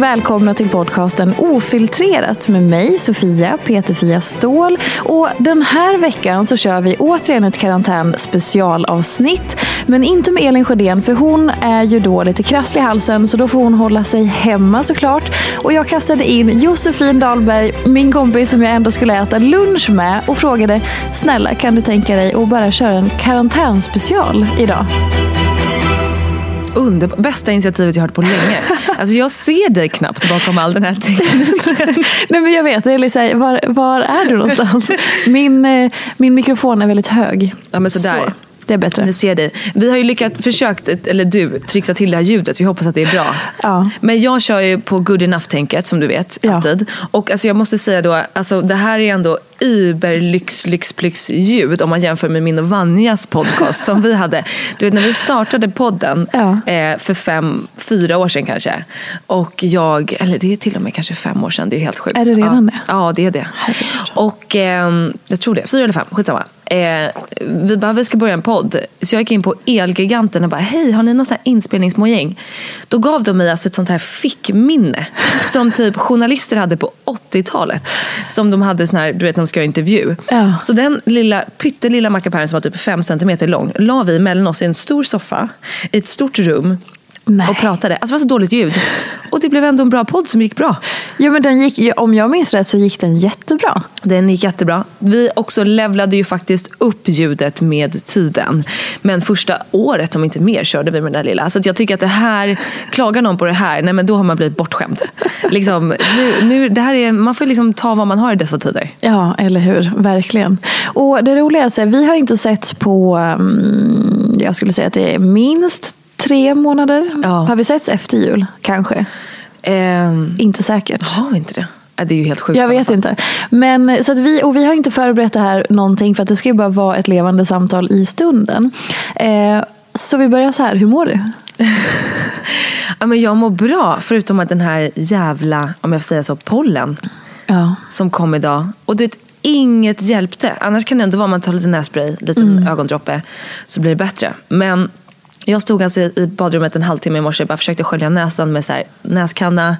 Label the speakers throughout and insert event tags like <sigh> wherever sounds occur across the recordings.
Speaker 1: välkomna till podcasten Ofiltrerat med mig Sofia Peterfia Ståhl. Och den här veckan så kör vi återigen ett karantän specialavsnitt. Men inte med Elin Sjödén för hon är ju då lite krasslig i halsen så då får hon hålla sig hemma såklart. Och jag kastade in Josefin Dahlberg, min kompis som jag ändå skulle äta lunch med och frågade snälla kan du tänka dig att bara köra en karantänspecial idag?
Speaker 2: Under, bästa initiativet jag hört på länge. <laughs> Alltså jag ser dig knappt bakom all den här tekniken. <laughs>
Speaker 1: Nej men jag vet, det är var, var är du någonstans? <laughs> Min, eh, min mikrofon är väldigt hög.
Speaker 2: Ja men sådär.
Speaker 1: Så, det är bättre.
Speaker 2: Nu ser dig. Vi har ju lyckats, försökt, eller du, trixa till det här ljudet. Vi hoppas att det är bra.
Speaker 1: Ja.
Speaker 2: Men jag kör ju på good enough-tänket som du vet.
Speaker 1: Ja.
Speaker 2: Alltid. Och alltså jag måste säga då, alltså det här är ändå Uber lyx lyx plyx ljud om man jämför med min och Vanjas podcast som vi hade. Du vet när vi startade podden
Speaker 1: Ja.
Speaker 2: eh, för fem, fyra år sedan kanske. Och jag, eller det är till och med kanske fem år sedan, det är helt sjukt.
Speaker 1: Är det redan det?
Speaker 2: ja. Ja det är det. Och ehm, jag tror det, fyra eller fem, skitsamma. Eh, vi bara, vi ska börja en podd. Så jag gick in på Elgiganten och bara, hej har ni någon sån här inspelningsmojäng? Då gav de mig alltså ett sånt här fickminne. Som typ journalister hade på 80-talet. Som de hade sån här, du vet när de ska göra intervju.
Speaker 1: Ja.
Speaker 2: Så den lilla, pyttelilla mackapären som var typ fem centimeter lång. La vi mellan oss i en stor soffa. I ett stort rum.
Speaker 1: Nej.
Speaker 2: Och pratade. Alltså det var så dåligt ljud. Och det blev ändå en bra podd som gick bra.
Speaker 1: Ja men den gick, om jag minns rätt så gick den jättebra.
Speaker 2: Den gick jättebra. Vi också levlade ju faktiskt upp ljudet med tiden. Men första året, om inte mer, körde vi med den där lilla. Så jag tycker att det här, klagar någon på det här, nej men då har man blivit bortskämd. Liksom, nu, nu, det här är, man får liksom ta vad man har i dessa tider.
Speaker 1: Ja, eller hur? Verkligen. Och det roliga är att vi har inte sett på, mm, jag skulle säga att det är minst tre månader.
Speaker 2: Ja.
Speaker 1: Har vi setts efter jul? Kanske.
Speaker 2: Ehm,
Speaker 1: Inte säkert.
Speaker 2: har vi inte det? Det är ju helt sjukt.
Speaker 1: Jag vet inte. Men, så vi, och vi har inte förberett det här någonting för att det ska ju bara vara ett levande samtal i stunden. Eh, så vi börjar så här, hur mår du? <laughs>
Speaker 2: Ja, men jag mår bra, förutom att den här jävla, om jag får säga så, pollen
Speaker 1: Ja.
Speaker 2: som kom idag. Och du vet, inget hjälpte. Annars kan det ändå vara om man tar lite nässpray, liten ögondroppe, så blir det bättre. Men jag stod alltså i badrummet en halvtimme i morse och bara försökte skölja näsan med så här, näskanna.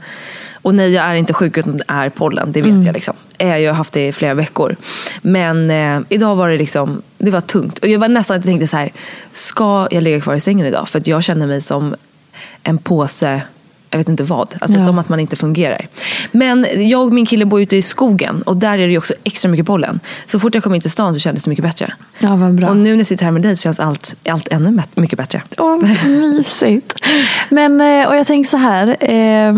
Speaker 2: Och nej, jag är inte sjuk utan det är pollen, det vet jag. liksom. Jag har haft det i flera veckor. Men eh, idag var det liksom, det var tungt. Och jag var nästan jag tänkte så här, ska jag ligga kvar i sängen idag? För att jag känner mig som en påse jag vet inte vad. Alltså
Speaker 1: Ja.
Speaker 2: som att man inte fungerar. Men jag och min kille bor ute i skogen och där är det också extra mycket pollen. Så fort jag kom in till stan så kändes det mycket bättre.
Speaker 1: Ja, vad bra.
Speaker 2: Och nu när jag sitter här med dig så känns allt, allt ännu mycket bättre.
Speaker 1: Åh, mysigt. Men, eh, och jag tänker så här. Eh,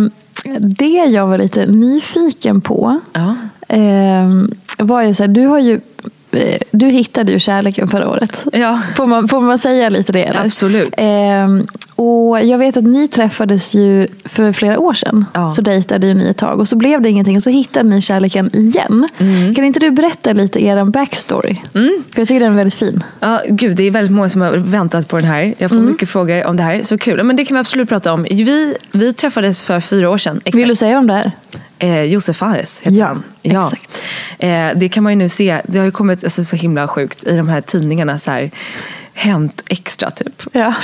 Speaker 1: det jag var lite nyfiken på
Speaker 2: Ja.
Speaker 1: eh, var ju så här, du har ju eh, du hittade ju kärleken förra året.
Speaker 2: Ja.
Speaker 1: Får man, får man säga lite det? Eller?
Speaker 2: Absolut.
Speaker 1: Ehm, och jag vet att ni träffades ju för flera år sedan.
Speaker 2: Ja.
Speaker 1: Så dejtade ju ni ett tag och så blev det ingenting och så hittade ni kärleken igen.
Speaker 2: Mm.
Speaker 1: Kan inte du berätta lite er backstory? För jag tycker den är väldigt fin.
Speaker 2: Ja, gud, det är väldigt många som har väntat på den här. Jag får mycket frågor om det här. Så kul. Men det kan vi absolut prata om. Vi, vi träffades för fyra år sedan. Exakt.
Speaker 1: Vill du säga om det här?
Speaker 2: Eh, Josef Fares heter
Speaker 1: Ja,
Speaker 2: han.
Speaker 1: exakt.
Speaker 2: Eh, det kan man ju nu se. Det har ju kommit alltså, så himla sjukt i de här tidningarna. Så här, Hänt extra typ.
Speaker 1: Ja.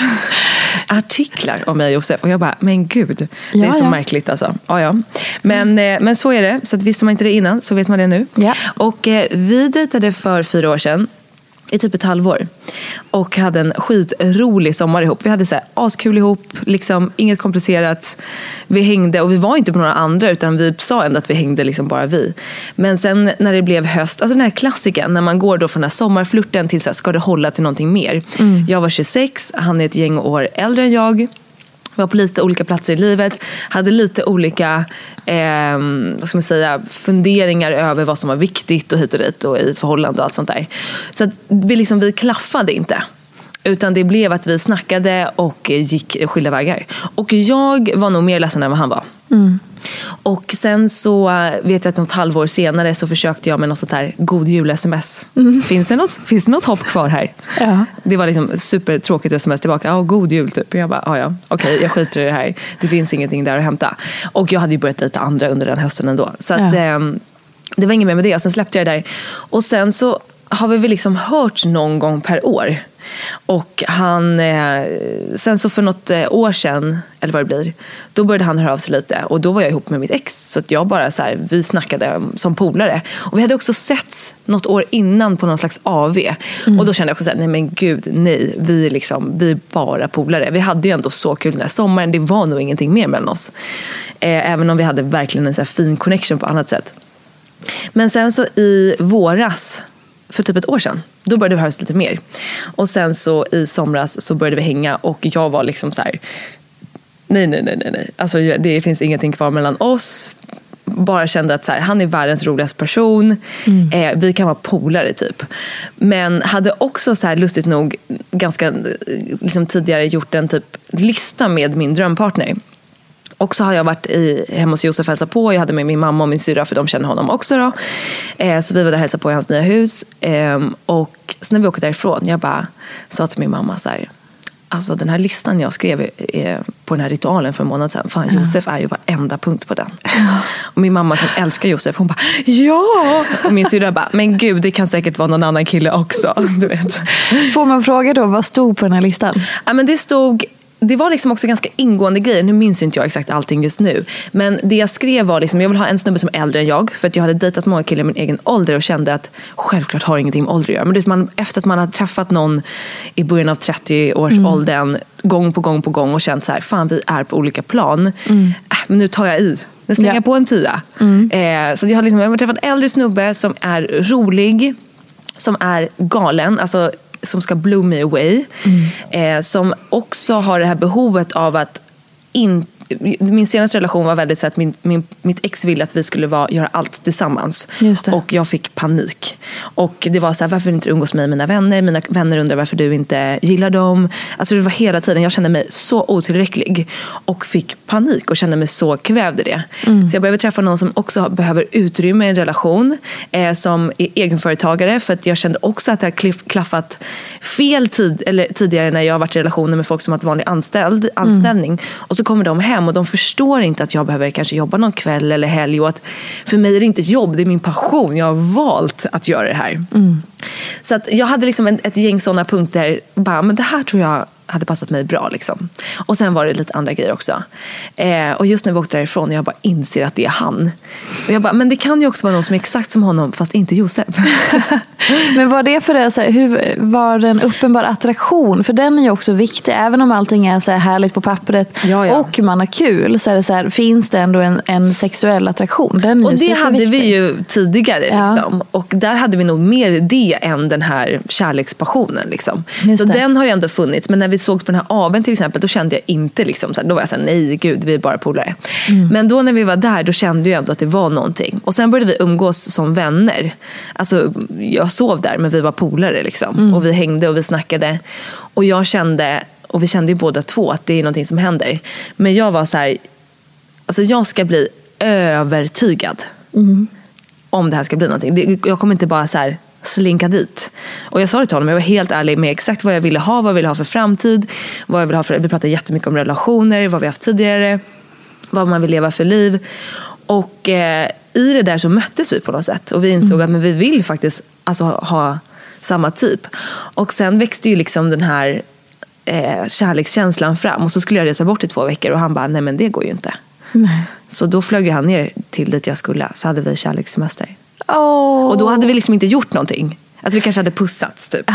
Speaker 1: <laughs>
Speaker 2: Artiklar om mig och Josef. Och jag bara, men gud. Det
Speaker 1: Ja,
Speaker 2: är så
Speaker 1: ja.
Speaker 2: märkligt alltså. Ja, ja. Men, eh, men så är det. Så att visste man inte det innan så vet man det nu.
Speaker 1: Ja.
Speaker 2: Och eh, vi dejtade för fyra år sedan. I typ ett halvår. Och hade en skitrolig sommar ihop. Vi hade så här askul ihop, liksom, inget komplicerat. Vi hängde och vi var inte på några andra utan vi sa ändå att vi hängde liksom bara vi. Men sen när det blev höst, alltså den här klassiken när man går då från den här sommarflirten till så här, ska det hålla till någonting mer. Jag var 26, han är ett gäng år äldre än jag var på lite olika platser i livet, hade lite olika eh, vad ska man säga, funderingar över vad som var viktigt och hit och dit och i ett förhållande och allt sånt där. Så att vi, liksom, vi klaffade inte. Utan det blev att vi snackade och gick skilda vägar. Och jag var nog mer ledsen än vad han var. Mm. Och sen så eh, vet jag att något halvår senare så försökte jag med något sånt här god jul-sms. Finns, det något, finns det något hopp kvar här?
Speaker 1: Ja.
Speaker 2: Det var liksom supertråkigt sms tillbaka. Ja, god jul typ. Jag bara, ja okej jag skiter i det här. Det finns ingenting där att hämta. Och jag hade ju börjat dejta andra under den hösten ändå. Så att,
Speaker 1: Ja.
Speaker 2: ehm, det var inget mer med det. Och sen släppte jag det där. Och sen så har vi väl liksom hört någon gång per år. Och han, eh, sen så för något eh, år sedan, eller vad det blir, då började han höra av sig lite. Och då var jag ihop med mitt ex. Så att jag bara så här, vi snackade som polare. Och vi hade också setts något år innan på någon slags AV. Och då kände jag också så här, nej men gud, nej. Vi är, liksom, vi är bara polare. Vi hade ju ändå så kul den här sommaren. Det var nog ingenting mer mellan oss. Eh, även om vi hade verkligen en så här fin connection på annat sätt. Men sen så i våras, för typ ett år sedan, då började vi höras lite mer. Och sen så i somras så började vi hänga och jag var liksom så här. Nej, nej, nej, nej, nej. Alltså det finns ingenting kvar mellan oss. Bara kände att så här, han är världens roligaste person. Eh, vi kan vara polare typ. Men hade också så här, lustigt nog ganska eh, liksom, tidigare gjort en typ lista med min drömpartner. Och så har jag varit i, hemma hos Josef och hälsat på. Jag hade med min mamma och min syrra för de känner honom också. Då. Eh, så vi var där och hälsade på i hans nya hus. Eh, och sen när vi åkte därifrån, jag bara sa till min mamma så här. Alltså den här listan jag skrev eh, på den här ritualen för en månad sedan. Fan, Josef är ju varenda punkt på den. <laughs> Och min mamma som älskar Josef, hon bara ja! Och min syrra bara, men gud det kan säkert vara någon annan kille också. <laughs> Du vet.
Speaker 1: Får man fråga då, vad stod på den här listan?
Speaker 2: Ja, men det stod det var liksom också ganska ingående grejer. Nu minns inte jag exakt allting just nu. Men det jag skrev var liksom, jag vill ha en snubbe som är äldre än jag. För att jag hade dejtat många killar i min egen ålder och kände att självklart har ingenting med ålder att göra. Men du vet, man, efter att man hade träffat någon i början av 30-årsåldern gång på gång på gång och känt så här, fan vi är på olika plan. Äh, men nu tar jag i. Nu slänger
Speaker 1: Ja.
Speaker 2: jag på en tia. Eh, så jag har, liksom, jag har träffat en äldre snubbe som är rolig som är galen, alltså som ska blow me away. Eh, som också har det här behovet av att in, min senaste relation var väldigt så att min, min, mitt ex ville att vi skulle vara, göra allt tillsammans. Och jag fick panik. Och det var så här, varför vill du inte umgås med mina vänner? Mina vänner undrar varför du inte gillar dem. Alltså det var hela tiden, jag kände mig så otillräcklig. Och fick panik och kände mig så kvävd i det. Så jag behöver träffa någon som också behöver utrymme i en relation. Eh, som är egenföretagare. För att jag kände också att det har klaffat fel tid, eller tidigare när jag har varit i relationer med folk som har ett vanlig anställd, anställning. Och så kommer de hem och de förstår inte att jag behöver kanske jobba någon kväll eller helg. Och att för mig är det inte ett jobb, det är min passion. Jag har valt att göra det här. Så att jag hade liksom en, ett gäng sådana punkter. Bara, men det här tror jag hade passat mig bra. Liksom. Och sen var det lite andra grejer också. Eh, och just när vi åkte därifrån, jag bara inser att det är han. Och jag bara, men det kan ju också vara någon som är exakt som honom, fast inte Josef. <laughs>
Speaker 1: Men vad det för det, så här, hur var det en uppenbar attraktion? För den är ju också viktig. Även om allting är så här härligt på pappret
Speaker 2: Ja, ja.
Speaker 1: och man har kul så, är det så här, finns det ändå en, en sexuell attraktion. Den
Speaker 2: Och det hade vi ju tidigare.
Speaker 1: Ja.
Speaker 2: Liksom. Och där hade vi nog mer det än den här kärlekspassionen. Liksom. Så
Speaker 1: det.
Speaker 2: den har ju ändå funnits. Men när vi vi sågs på den här aven till exempel, då kände jag inte liksom, så här, då var jag såhär, nej gud, vi är bara polare. Men då när vi var där, då kände jag ändå att det var någonting. Och sen började vi umgås som vänner. Alltså, jag sov där, men vi var polare liksom. Och vi hängde och vi snackade. Och jag kände, och vi kände ju båda två, att det är någonting som händer. Men jag var så här, alltså jag ska bli övertygad om det här ska bli någonting. Jag kommer inte bara så här slinka dit. Och jag sa det till honom, jag var helt ärlig med exakt vad jag ville ha, vad jag ville ha för framtid. Vad jag ville ha för, vi pratade jättemycket om relationer, vad vi haft tidigare, vad man vill leva för liv. Och eh, i det där så möttes vi på något sätt. Och vi insåg att men vi vill faktiskt alltså, ha samma typ. Och sen växte ju liksom den här eh, kärlekskänslan fram. Och så skulle jag resa bort i två veckor och han bara, nej men det går ju inte.
Speaker 1: Nej.
Speaker 2: Så då flög han ner till dit jag skulle. Så hade vi kärlekssemester.
Speaker 1: Åh.
Speaker 2: Och då hade vi liksom inte gjort någonting. Att vi kanske hade pussats typ.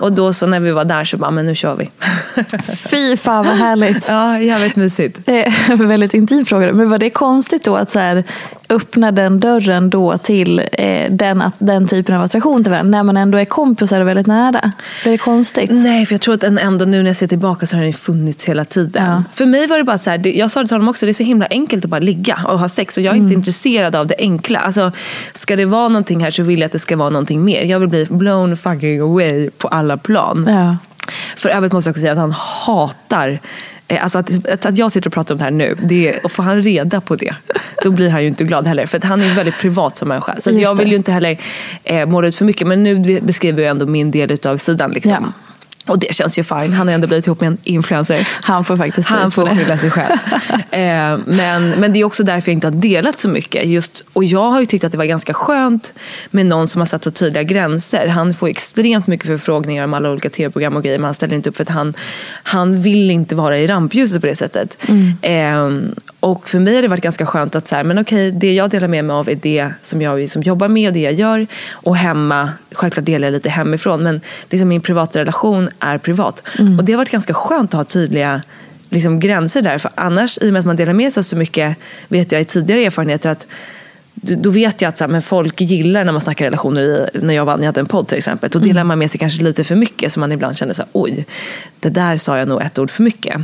Speaker 2: Och då så när vi var där så bara, men nu kör vi. <laughs>
Speaker 1: Fy fan vad härligt.
Speaker 2: ja, jävligt mysigt.
Speaker 1: Det är en väldigt intim fråga. Men var det konstigt då att så här, öppna den dörren då till eh, den, att, den typen av attraktion till varandra när man ändå är kompisar och väldigt nära? Blev det konstigt?
Speaker 2: Nej, för jag tror att den ändå nu när jag ser tillbaka så har den funnits hela tiden.
Speaker 1: Ja.
Speaker 2: För mig var det bara så här, det, jag sa det till honom också, det är så himla enkelt att bara ligga och ha sex. Och jag är inte intresserad av det enkla. Alltså, ska det vara någonting här så vill jag att det ska vara någonting mer. Jag vill bli blown fucking away på alla plan.
Speaker 1: Ja.
Speaker 2: För övrigt måste jag också säga att han hatar Alltså att, att, jag sitter och pratar om det här nu, det är, och får han reda på det, då blir han ju inte glad heller. För han är väldigt privat som människa. Så jag vill ju inte heller eh, måla ut för mycket. Men nu beskriver jag ändå min del av sidan. Liksom.
Speaker 1: Ja.
Speaker 2: Och det känns ju fine. Han har ändå blivit ihop med en influencer.
Speaker 1: Han får faktiskt
Speaker 2: Han får skylla sig själv. <laughs> eh, men, men det är också därför jag inte har delat så mycket. Just, och jag har ju tyckt att det var ganska skönt med någon som har satt så tydliga gränser. Han får extremt mycket förfrågningar om alla olika tv-program och grejer men han ställer inte upp för att han, han vill inte vara i rampljuset på det sättet. Eh, och för mig har det varit ganska skönt att så här, men okej, det jag delar med mig av är det som jag som jobbar med och det jag gör. Och hemma, självklart delar jag lite hemifrån men liksom min privata relation är privat. Och det har varit ganska skönt att ha tydliga liksom, gränser där. För annars, i och med att man delar med sig så mycket, vet jag i tidigare erfarenheter att då vet jag att så här, men folk gillar när man snackar relationer i, när jag vann, jag hade en podd till exempel. Då delar man med sig kanske lite för mycket så man ibland känner så här, oj, det där sa jag nog ett ord för mycket.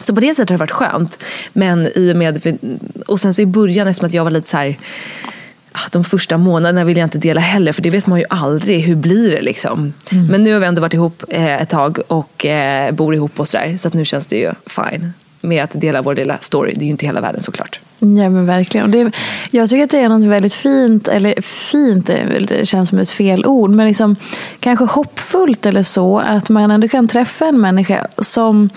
Speaker 2: Så på det sättet har det varit skönt. Men i och med, och sen så i början eftersom att jag var lite så här ah, de första månaderna vill jag inte dela heller för det vet man ju aldrig. Hur blir det liksom? Men nu har vi ändå varit ihop eh, ett tag och eh, bor ihop och sådär. Så att nu känns det ju fine med att dela vår lilla story. Det är ju inte hela världen såklart.
Speaker 1: Ja men verkligen. Det, jag tycker att det är något väldigt fint, eller fint det känns som ett fel ord, men liksom kanske hoppfullt eller så. Att man ändå kan träffa en människa som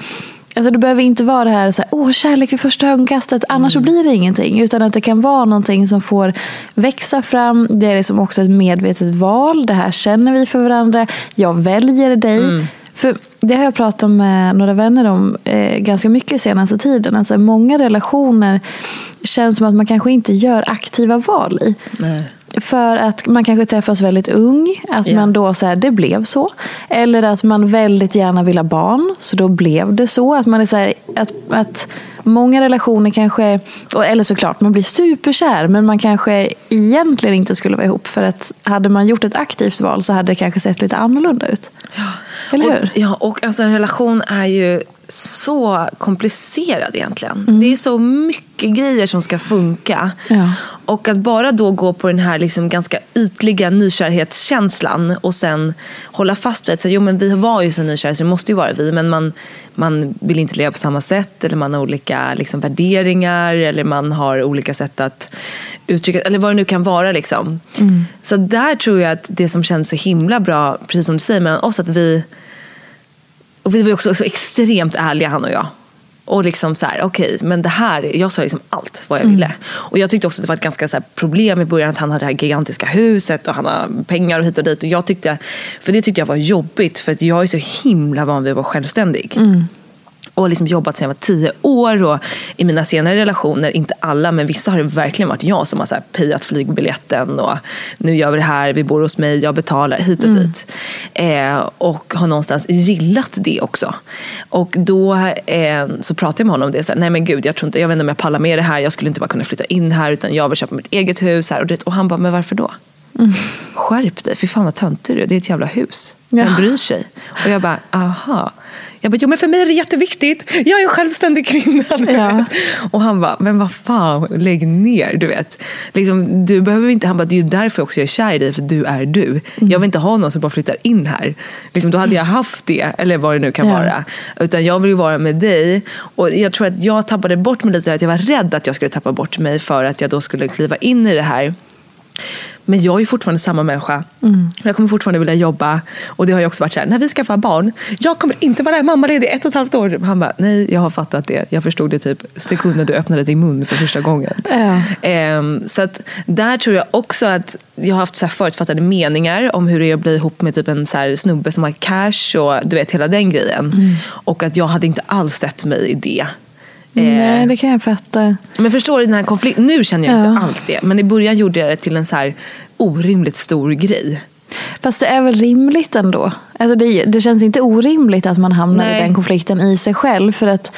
Speaker 1: Alltså det behöver inte vara det här, så här åh kärlek vid första ögonkastet, annars så blir det ingenting. Utan att det kan vara någonting som får växa fram. Det är liksom också ett medvetet val. Det här känner vi för varandra. Jag väljer dig. För det har jag pratat med några vänner om eh, ganska mycket senaste tiden. Alltså många relationer känns som att man kanske inte gör aktiva val i. För att man kanske träffas väldigt ung, att
Speaker 2: Ja.
Speaker 1: man då så här, det blev så. Eller att man väldigt gärna vill ha barn, så då blev det så. Att man är så här, att, att många relationer kanske, och- eller såklart man blir superkär, men man kanske egentligen inte skulle vara ihop. För att hade man gjort ett aktivt val så hade det kanske sett lite annorlunda ut. Eller hur?
Speaker 2: Och, ja, och alltså en relation är ju så komplicerad egentligen. Det är så mycket grejer som ska funka.
Speaker 1: Ja.
Speaker 2: Och att bara då gå på den här liksom ganska ytliga nykärhetskänslan och sen hålla fast vid att jo, men vi var ju så nykära så det måste ju vara vi. Men man, man vill inte leva på samma sätt eller man har olika liksom, värderingar eller man har olika sätt att uttrycka, eller vad det nu kan vara. Liksom. Så där tror jag att det som känns så himla bra, precis som du säger, mellan oss att vi och vi var också så extremt ärliga han och jag. Och liksom så här, okej, men det här, jag sa liksom allt vad jag ville. Och jag tyckte också att det var ett ganska så problem i början att han hade det här gigantiska huset och han har pengar och hit och dit. Och jag tyckte, för det tyckte jag var jobbigt för att jag är så himla van vid att vara självständig. Och liksom jobbat sedan jag var tio år och i mina senare relationer, inte alla men vissa har det verkligen varit jag som har så här pejat flygbiljetten och nu gör vi det här, vi bor hos mig, jag betalar hit och dit. Eh, och har någonstans gillat det också. Och då eh, så pratade jag med honom om det, så här, nej men gud jag tror inte, jag vet inte om jag pallar med det här, jag skulle inte bara kunna flytta in här utan jag vill köpa mitt eget hus här och, det, och han bara, men varför då? Skärp dig, fy fan vad töntig du är. Det är ett jävla hus.
Speaker 1: Ja.
Speaker 2: Vem bryr sig? Och jag bara, aha. Jag bara, jo men för mig är det jätteviktigt. Jag är en självständig kvinna.
Speaker 1: Ja.
Speaker 2: Och han bara, men vad fan, lägg ner. Du vet. Liksom, du behöver inte, han bara, det är ju därför också jag är kär i dig, för du är du.
Speaker 1: Mm.
Speaker 2: Jag vill inte ha någon som bara flyttar in här. Liksom, då hade jag haft det, eller vad det nu kan
Speaker 1: Ja.
Speaker 2: vara. Utan jag vill ju vara med dig. Och jag tror att jag tappade bort mig lite, att jag var rädd att jag skulle tappa bort mig för att jag då skulle kliva in i det här. Men jag är fortfarande samma människa. Jag kommer fortfarande vilja jobba. Och det har ju också varit så här, när vi skaffar barn, jag kommer inte vara mammaledig ett och ett halvt år. Han bara, nej jag har fattat det. Jag förstod det typ sekunden du öppnade din mun för första gången.
Speaker 1: Ja.
Speaker 2: Ehm, så att där tror jag också att jag har haft så här förutfattade meningar om hur det är att bli ihop med typ en så snubbe som har cash och du vet hela den grejen. Och att jag hade inte alls sett mig i det.
Speaker 1: Nej,
Speaker 2: Eh,
Speaker 1: det kan jag fatta.
Speaker 2: men förstår du den här konflikten? Nu känner jag
Speaker 1: Ja.
Speaker 2: inte alls det. Men i början gjorde jag det till en så här orimligt stor grej.
Speaker 1: Fast det är väl rimligt ändå? Alltså det, det känns inte orimligt att man hamnar
Speaker 2: Nej.
Speaker 1: i den konflikten i sig själv. För att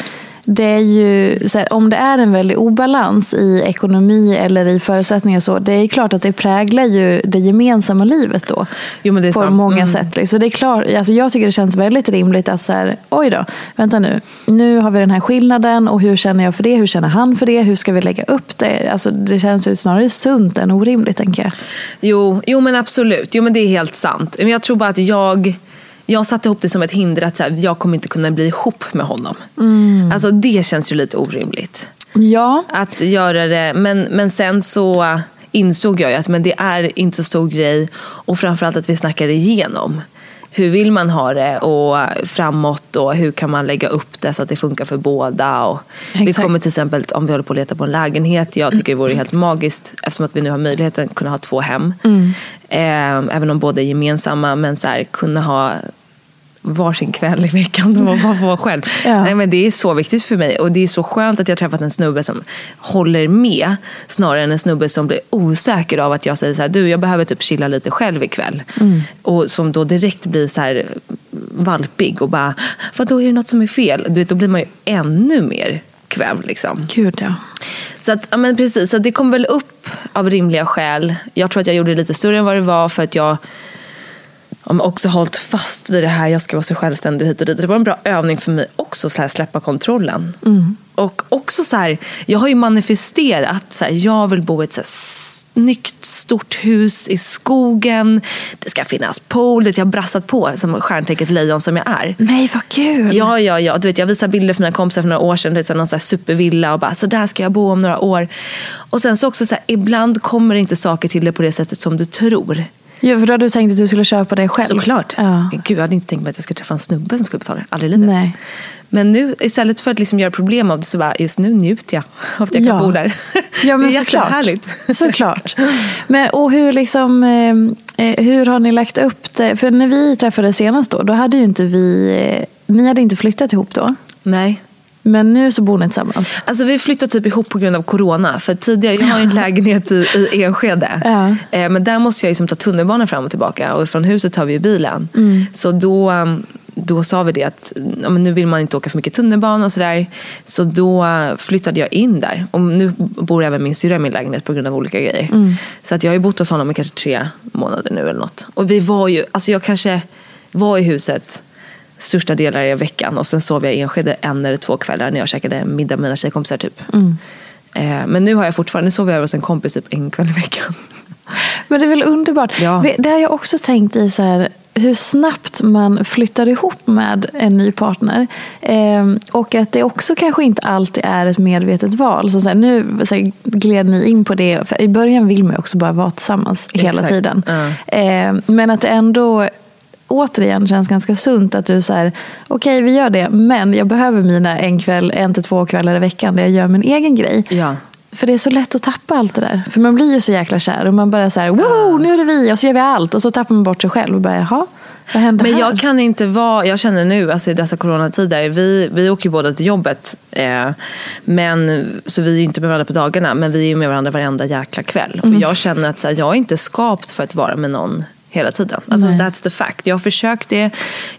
Speaker 1: det är ju, så här, om det är en väldig obalans i ekonomi eller i förutsättningar så, det är klart att det präglar ju det gemensamma livet då.
Speaker 2: Jo,
Speaker 1: på
Speaker 2: sant.
Speaker 1: många
Speaker 2: Mm.
Speaker 1: sätt. liksom. Så det är klart, alltså jag tycker det känns väldigt rimligt att så här, oj då, vänta nu, nu har vi den här skillnaden och hur känner jag för det, hur känner han för det, hur ska vi lägga upp det? Alltså det känns ju snarare sunt än orimligt tänker jag.
Speaker 2: Jo, jo men absolut. Jo men det är helt sant. Men jag tror bara att jag, jag satte ihop det som ett hinder att så här, jag kommer inte kunna bli ihop med honom. Alltså det känns ju lite orimligt.
Speaker 1: Ja,
Speaker 2: Att göra det. Men, men sen så insåg jag ju att men det är inte så stor grej. Och framförallt att vi snackar igenom. Hur vill man ha det och framåt och hur kan man lägga upp det så att det funkar för båda. Och vi kommer till exempel, om vi håller på att leta på en lägenhet, jag tycker det vore helt magiskt eftersom att vi nu har möjligheten att kunna ha två hem. Eh, även om båda är gemensamma, men så här, kunna ha varsin kväll i veckan då man bara får själv. <laughs>
Speaker 1: Ja.
Speaker 2: Nej, men det är så viktigt för mig och det är så skönt att jag träffat en snubbe som håller med snarare än en snubbe som blir osäker av att jag säger så här, du jag behöver typ chilla lite själv ikväll. Och som då direkt blir så här valpig och bara, vad då är det något som är fel? Du vet, då blir man ju ännu mer kvävd liksom.
Speaker 1: gud ja.
Speaker 2: Så, att, ja, men precis, så det kom väl upp av rimliga skäl. Jag tror att jag gjorde det lite större än vad det var för att jag men också hållit fast vid det här, jag ska vara så självständig hit och dit. Det var en bra övning för mig också, så här, släppa kontrollen. Och också så här, jag har ju manifesterat, så här, jag vill bo i ett så här, snyggt stort hus i skogen. Det ska finnas pool, det jag har brassat på som stjärntecknet lejon som jag är.
Speaker 1: Nej vad kul.
Speaker 2: Ja, ja, ja. Du vet, jag visade bilder för mina kompisar för några år sedan. Vet, så här, någon så supervilla och bara, så där ska jag bo om några år. Och sen så också så ibland kommer inte saker till dig på det sättet som du tror.
Speaker 1: Ja, för då hade du tänkt att du skulle köpa det själv.
Speaker 2: Såklart.
Speaker 1: Ja.
Speaker 2: Gud, jag hade inte tänkt mig att jag skulle träffa en snubbe som skulle betala det. Aldrig i livet.
Speaker 1: Nej.
Speaker 2: Men nu, istället för att liksom göra problem av det, så bara, just nu njuter jag av att jag
Speaker 1: Ja.
Speaker 2: kan bo där.
Speaker 1: Ja, men <laughs>
Speaker 2: det är
Speaker 1: såklart.
Speaker 2: jättehärligt.
Speaker 1: Såklart. Men, och hur, liksom, eh, eh, hur har ni lagt upp det? För när vi träffades senast då, då hade ju inte vi... Eh, ni hade inte flyttat ihop då.
Speaker 2: Nej.
Speaker 1: Men nu så bor ni tillsammans.
Speaker 2: Alltså vi flyttade typ ihop på grund av corona. För tidigare, jag har ju en lägenhet i, i Enskede.
Speaker 1: Ja.
Speaker 2: Eh, men där måste jag liksom ta tunnelbanan fram och tillbaka. Och från huset tar vi ju bilen. Så då, um, då sa vi det att ja, nu vill man inte åka för mycket tunnelbana och sådär. Så då uh, flyttade jag in där. Och nu bor även min syrra i min lägenhet på grund av olika grejer. Så att jag har ju bott hos honom i kanske tre månader nu eller något. Och vi var ju, alltså jag kanske var i huset största delar i veckan. Och sen sov jag i Enskede en eller två kvällar när jag käkade middag med mina tjejkompisar typ. Eh, men nu har jag fortfarande, nu sover jag hos en kompis typ en kväll i veckan. <laughs>
Speaker 1: Men det är väl underbart.
Speaker 2: Ja.
Speaker 1: Det har jag också tänkt i så här, hur snabbt man flyttar ihop med en ny partner. Ehm, och att det också kanske inte alltid är ett medvetet val. Så så här, nu så här, gled ni in på det. För I början vill man ju också bara vara tillsammans hela
Speaker 2: Exakt.
Speaker 1: tiden.
Speaker 2: Ja.
Speaker 1: Ehm, men att det ändå återigen känns ganska sunt att du säger okej vi gör det men jag behöver mina en kväll, en till två kvällar i veckan där jag gör min egen grej.
Speaker 2: Ja.
Speaker 1: För det är så lätt att tappa allt det där. För man blir ju så jäkla kär och man bara så här, wow, nu är det vi och så gör vi allt. Och så tappar man bort sig själv och bara, jaha, vad
Speaker 2: Men
Speaker 1: här?
Speaker 2: jag kan inte vara, jag känner nu alltså i dessa coronatider, vi, vi åker ju båda till jobbet. Eh, men, så vi är ju inte med varandra på dagarna, men vi är ju med varandra varenda jäkla kväll. Och jag känner att så här, jag är inte skapt för att vara med någon hela tiden. Alltså
Speaker 1: Nej.
Speaker 2: that's the fact. Jag har försökt det.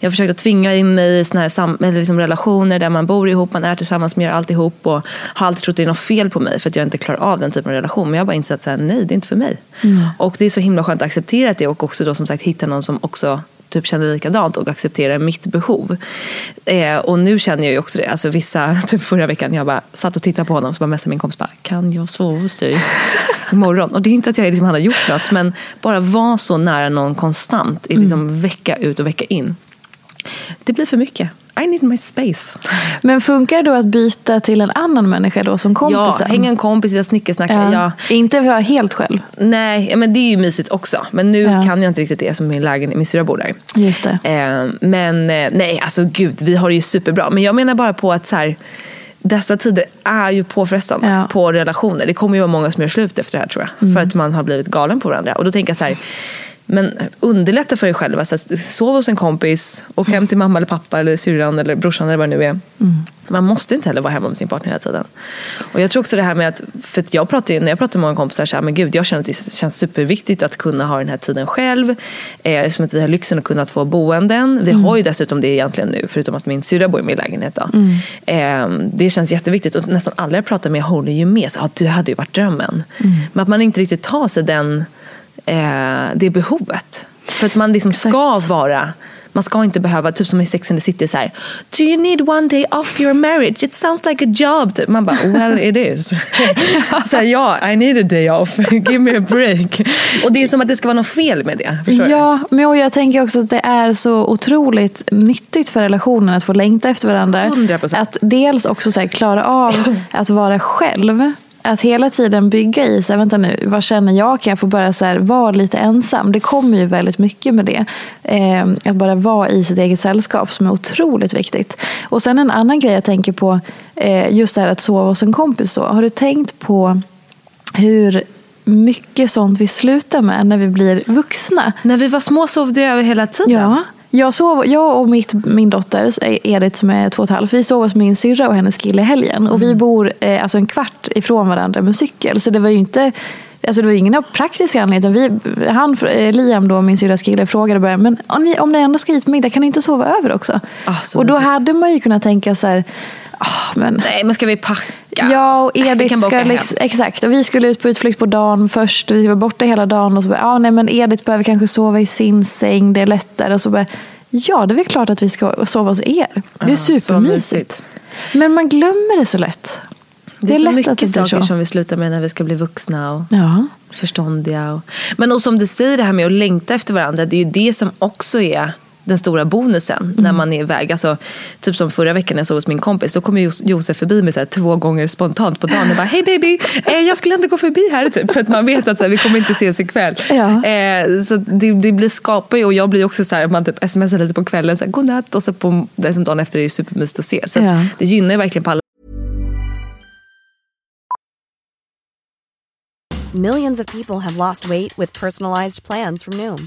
Speaker 2: Jag har försökt att tvinga in mig i såna här sam- eller liksom relationer där man bor ihop, man är tillsammans, man gör alltihop och har alltid trott det är något fel på mig för att jag inte klarar av den typen av relation. Men jag har bara insett att nej, det är inte för mig. Och det är så himla skönt att acceptera det och också då som sagt hitta någon som också typ känner likadant och accepterar mitt behov. Eh, och nu känner jag ju också det. Alltså vissa, <laughs> typ förra veckan, jag bara satt och tittade på honom så bara messade min kompis bara, kan jag sova hos dig <laughs> imorgon? Och det är inte att jag liksom hade gjort något, men bara vara så nära någon konstant i liksom vecka ut och vecka in. Det blir för mycket. I need my space.
Speaker 1: Men funkar det då att byta till en annan människa då som
Speaker 2: Ja,
Speaker 1: kompisen?
Speaker 2: hänga en kompis, sitta snickesnacka.
Speaker 1: Ja.
Speaker 2: Ja.
Speaker 1: Inte vara helt själv.
Speaker 2: Nej, ja, men det är ju mysigt också. Men nu
Speaker 1: Ja.
Speaker 2: kan jag inte riktigt det som min lägenhet, min syrra bor där.
Speaker 1: Just det.
Speaker 2: Eh, men eh, nej, alltså gud, vi har det ju superbra. Men jag menar bara på att så här, dessa tider är ju påfrestande
Speaker 1: Ja.
Speaker 2: på relationer. Det kommer ju vara många som gör slut efter det här tror jag. För att man har blivit galen på varandra. Och då tänker jag så här, men underlätta för er själva. Så att sov hos en kompis, åk hem till mamma eller pappa eller syrran eller brorsan eller vad det nu är. Man måste inte heller vara hemma med sin partner hela tiden. Och jag tror också det här med att, för att jag pratar ju, när jag pratar med många kompisar så här, men gud jag känner att det känns superviktigt att kunna ha den här tiden själv. Eh, som att vi har lyxen att kunna två boenden. Vi har ju dessutom det egentligen nu, förutom att min syrra bor i min lägenhet. Då. Eh, det känns jätteviktigt och nästan alla jag pratar med håller ju med. Så, ah, det hade ju varit drömmen. Men att man inte riktigt tar sig den, eh, det behovet. För att man liksom ska vara man ska inte behöva, typ som i Sex and the City, så här, Do you need one day off your marriage? It sounds like a job. Typ. Man bara, well it is. <laughs> så här, ja, I need a day off. <laughs> Give me a break. Och det är som att det ska vara något fel med det.
Speaker 1: Ja, men och jag tänker också att det är så otroligt nyttigt för relationen att få längta efter varandra.
Speaker 2: 100%.
Speaker 1: Att dels också så här, klara av <laughs> att vara själv. Att hela tiden bygga i sig, vänta nu, vad känner jag? Kan jag få börja så här, vara lite ensam? Det kommer ju väldigt mycket med det. Eh, att bara vara i sitt eget sällskap som är otroligt viktigt. Och sen en annan grej jag tänker på, eh, just det här att sova hos en kompis. Så. Har du tänkt på hur mycket sånt vi slutar med när vi blir vuxna?
Speaker 2: När vi var små sov du över hela tiden.
Speaker 1: Ja. Jag, sov, jag och mitt, min dotter Edith som är två och ett halvt, vi sov hos min syrra och hennes kille i helgen. Och vi bor eh, alltså en kvart ifrån varandra med cykel. Så det var ju inte Alltså det var ingen av praktiska anledningar. Vi, han, eh, Liam, då, min syrras kille, frågade bara, men om ni, om ni ändå ska hit på middag, kan ni inte sova över också?
Speaker 2: Ah,
Speaker 1: och då hade man ju kunnat tänka så här, ah, men
Speaker 2: Nej, men ska vi packa?
Speaker 1: Ja, och
Speaker 2: Äh,
Speaker 1: Edith
Speaker 2: bara
Speaker 1: ska liksom, exakt. Och vi skulle ut på utflykt på dagen först. Vi var borta hela dagen. Och så bara, ja, nej, men Edith behöver kanske sova i sin säng. Det är lättare. Och så bara, ja, det är väl klart att vi ska sova hos er. Det är
Speaker 2: Ja, så
Speaker 1: supermysigt.
Speaker 2: mysigt.
Speaker 1: Men man glömmer det så lätt.
Speaker 2: Det är, så
Speaker 1: lätt
Speaker 2: mycket
Speaker 1: det
Speaker 2: saker
Speaker 1: så.
Speaker 2: som vi slutar med när vi ska bli vuxna. Och...
Speaker 1: Ja.
Speaker 2: förståndiga. Och... Men och som du säger det här med att längta efter varandra, det är ju det som också är den stora bonusen när man är iväg. Alltså, typ som förra veckan när jag sov hos min kompis, då kom Josef förbi mig så här, två gånger spontant på dagen och bara Hej baby, eh, jag skulle ändå gå förbi här. Typ, för att man vet att så här, vi kommer inte ses ikväll.
Speaker 1: Ja.
Speaker 2: Eh, så det, det blir skapar ju och jag blir också så här, man typ smsar lite på kvällen, så här, godnatt och så på liksom, dagen efter är det supermysigt att se. Så
Speaker 1: Ja.
Speaker 2: det gynnar ju verkligen på alla
Speaker 3: Millions of people have lost weight with personalized plans from Noom,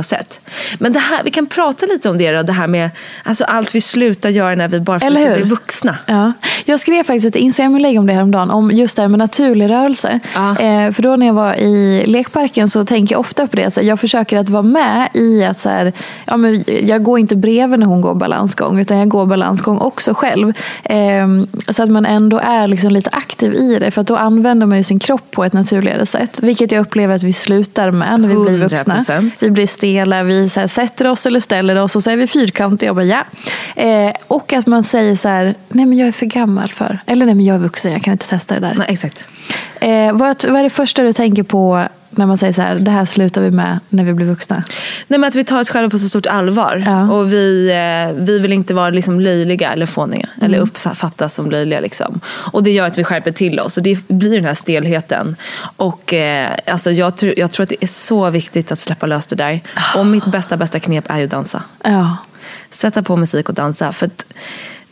Speaker 2: Sätt. Men det här, vi kan prata lite om det då, det här med alltså allt vi slutar göra när vi bara för att bli vuxna.
Speaker 1: Ja. Jag skrev faktiskt ett Instagram-inlägg om det här om dagen, om just det här med naturlig rörelse.
Speaker 2: Ja.
Speaker 1: Eh, för då när jag var i lekparken så tänker jag ofta på det. Så jag försöker att vara med i att så här, ja, men jag går inte bredvid när hon går balansgång, utan jag går balansgång också själv. Eh, så att man ändå är liksom lite aktiv i det, för att då använder man ju sin kropp på ett naturligare sätt. Vilket jag upplever att vi slutar med när vi blir vuxna.
Speaker 2: 100%.
Speaker 1: Vi blir stela, vi så här, sätter oss eller ställer oss och så är vi fyrkantiga och bara ja. Eh, och att man säger så här, nej men jag är för gammal för, eller nej men jag är vuxen, jag kan inte testa det där.
Speaker 2: Nej, exakt.
Speaker 1: Eh, vad, vad är det första du tänker på när man säger så här, det här slutar vi med när vi blir vuxna?
Speaker 2: Nej, men att vi tar oss själva på så stort allvar.
Speaker 1: Ja.
Speaker 2: Och vi, eh, vi vill inte vara liksom löjliga eller fåniga. Eller uppfattas som löjliga. Liksom. Och det gör att vi skärper till oss. Och det blir den här stelheten. Och eh, alltså, jag, tror, jag tror att det är så viktigt att släppa lös det där. Och mitt bästa, bästa knep är ju att dansa.
Speaker 1: Ja.
Speaker 2: Sätta på musik och dansa. För att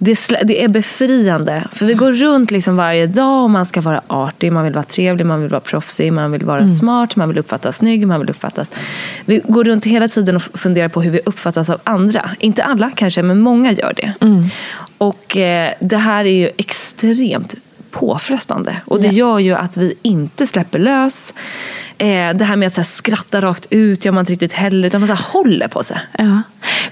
Speaker 2: det, det är befriande. För vi går runt liksom varje dag och man ska vara artig, man vill vara trevlig, man vill vara proffsig, man vill vara smart, man vill uppfattas snygg, man vill uppfattas... Vi går runt hela tiden och funderar på hur vi uppfattas av andra. Inte alla kanske, men många gör det. Och eh, det här är ju extremt påfrestande. Och det gör ju att vi inte släpper lös. Eh, det här med att så här, skratta rakt ut gör man inte riktigt heller, utan man så här, håller på sig.
Speaker 1: Ja.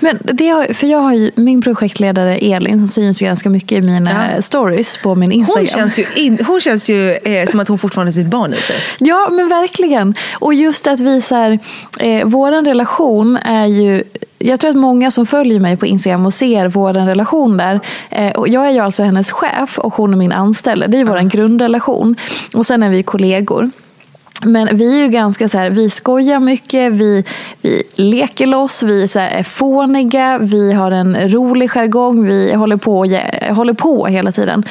Speaker 1: Men det har, för jag har ju min projektledare Elin som syns ju ganska mycket i mina
Speaker 2: Ja.
Speaker 1: stories på min Instagram.
Speaker 2: Hon känns ju, in, hon känns ju eh, som att hon fortfarande har sitt barn i sig.
Speaker 1: Ja, men verkligen. Och just att vi så här, eh, våran relation är ju jag tror att många som följer mig på Instagram och ser vår relation där. Eh, och jag är ju alltså hennes chef och hon är min anställda. Det är ju vår grundrelation. Och sen är vi kollegor. Men vi är ju ganska så här, vi skojar mycket, vi, vi leker loss, vi är, så här, är fåniga, vi har en rolig jargong, vi håller på, håller på hela tiden.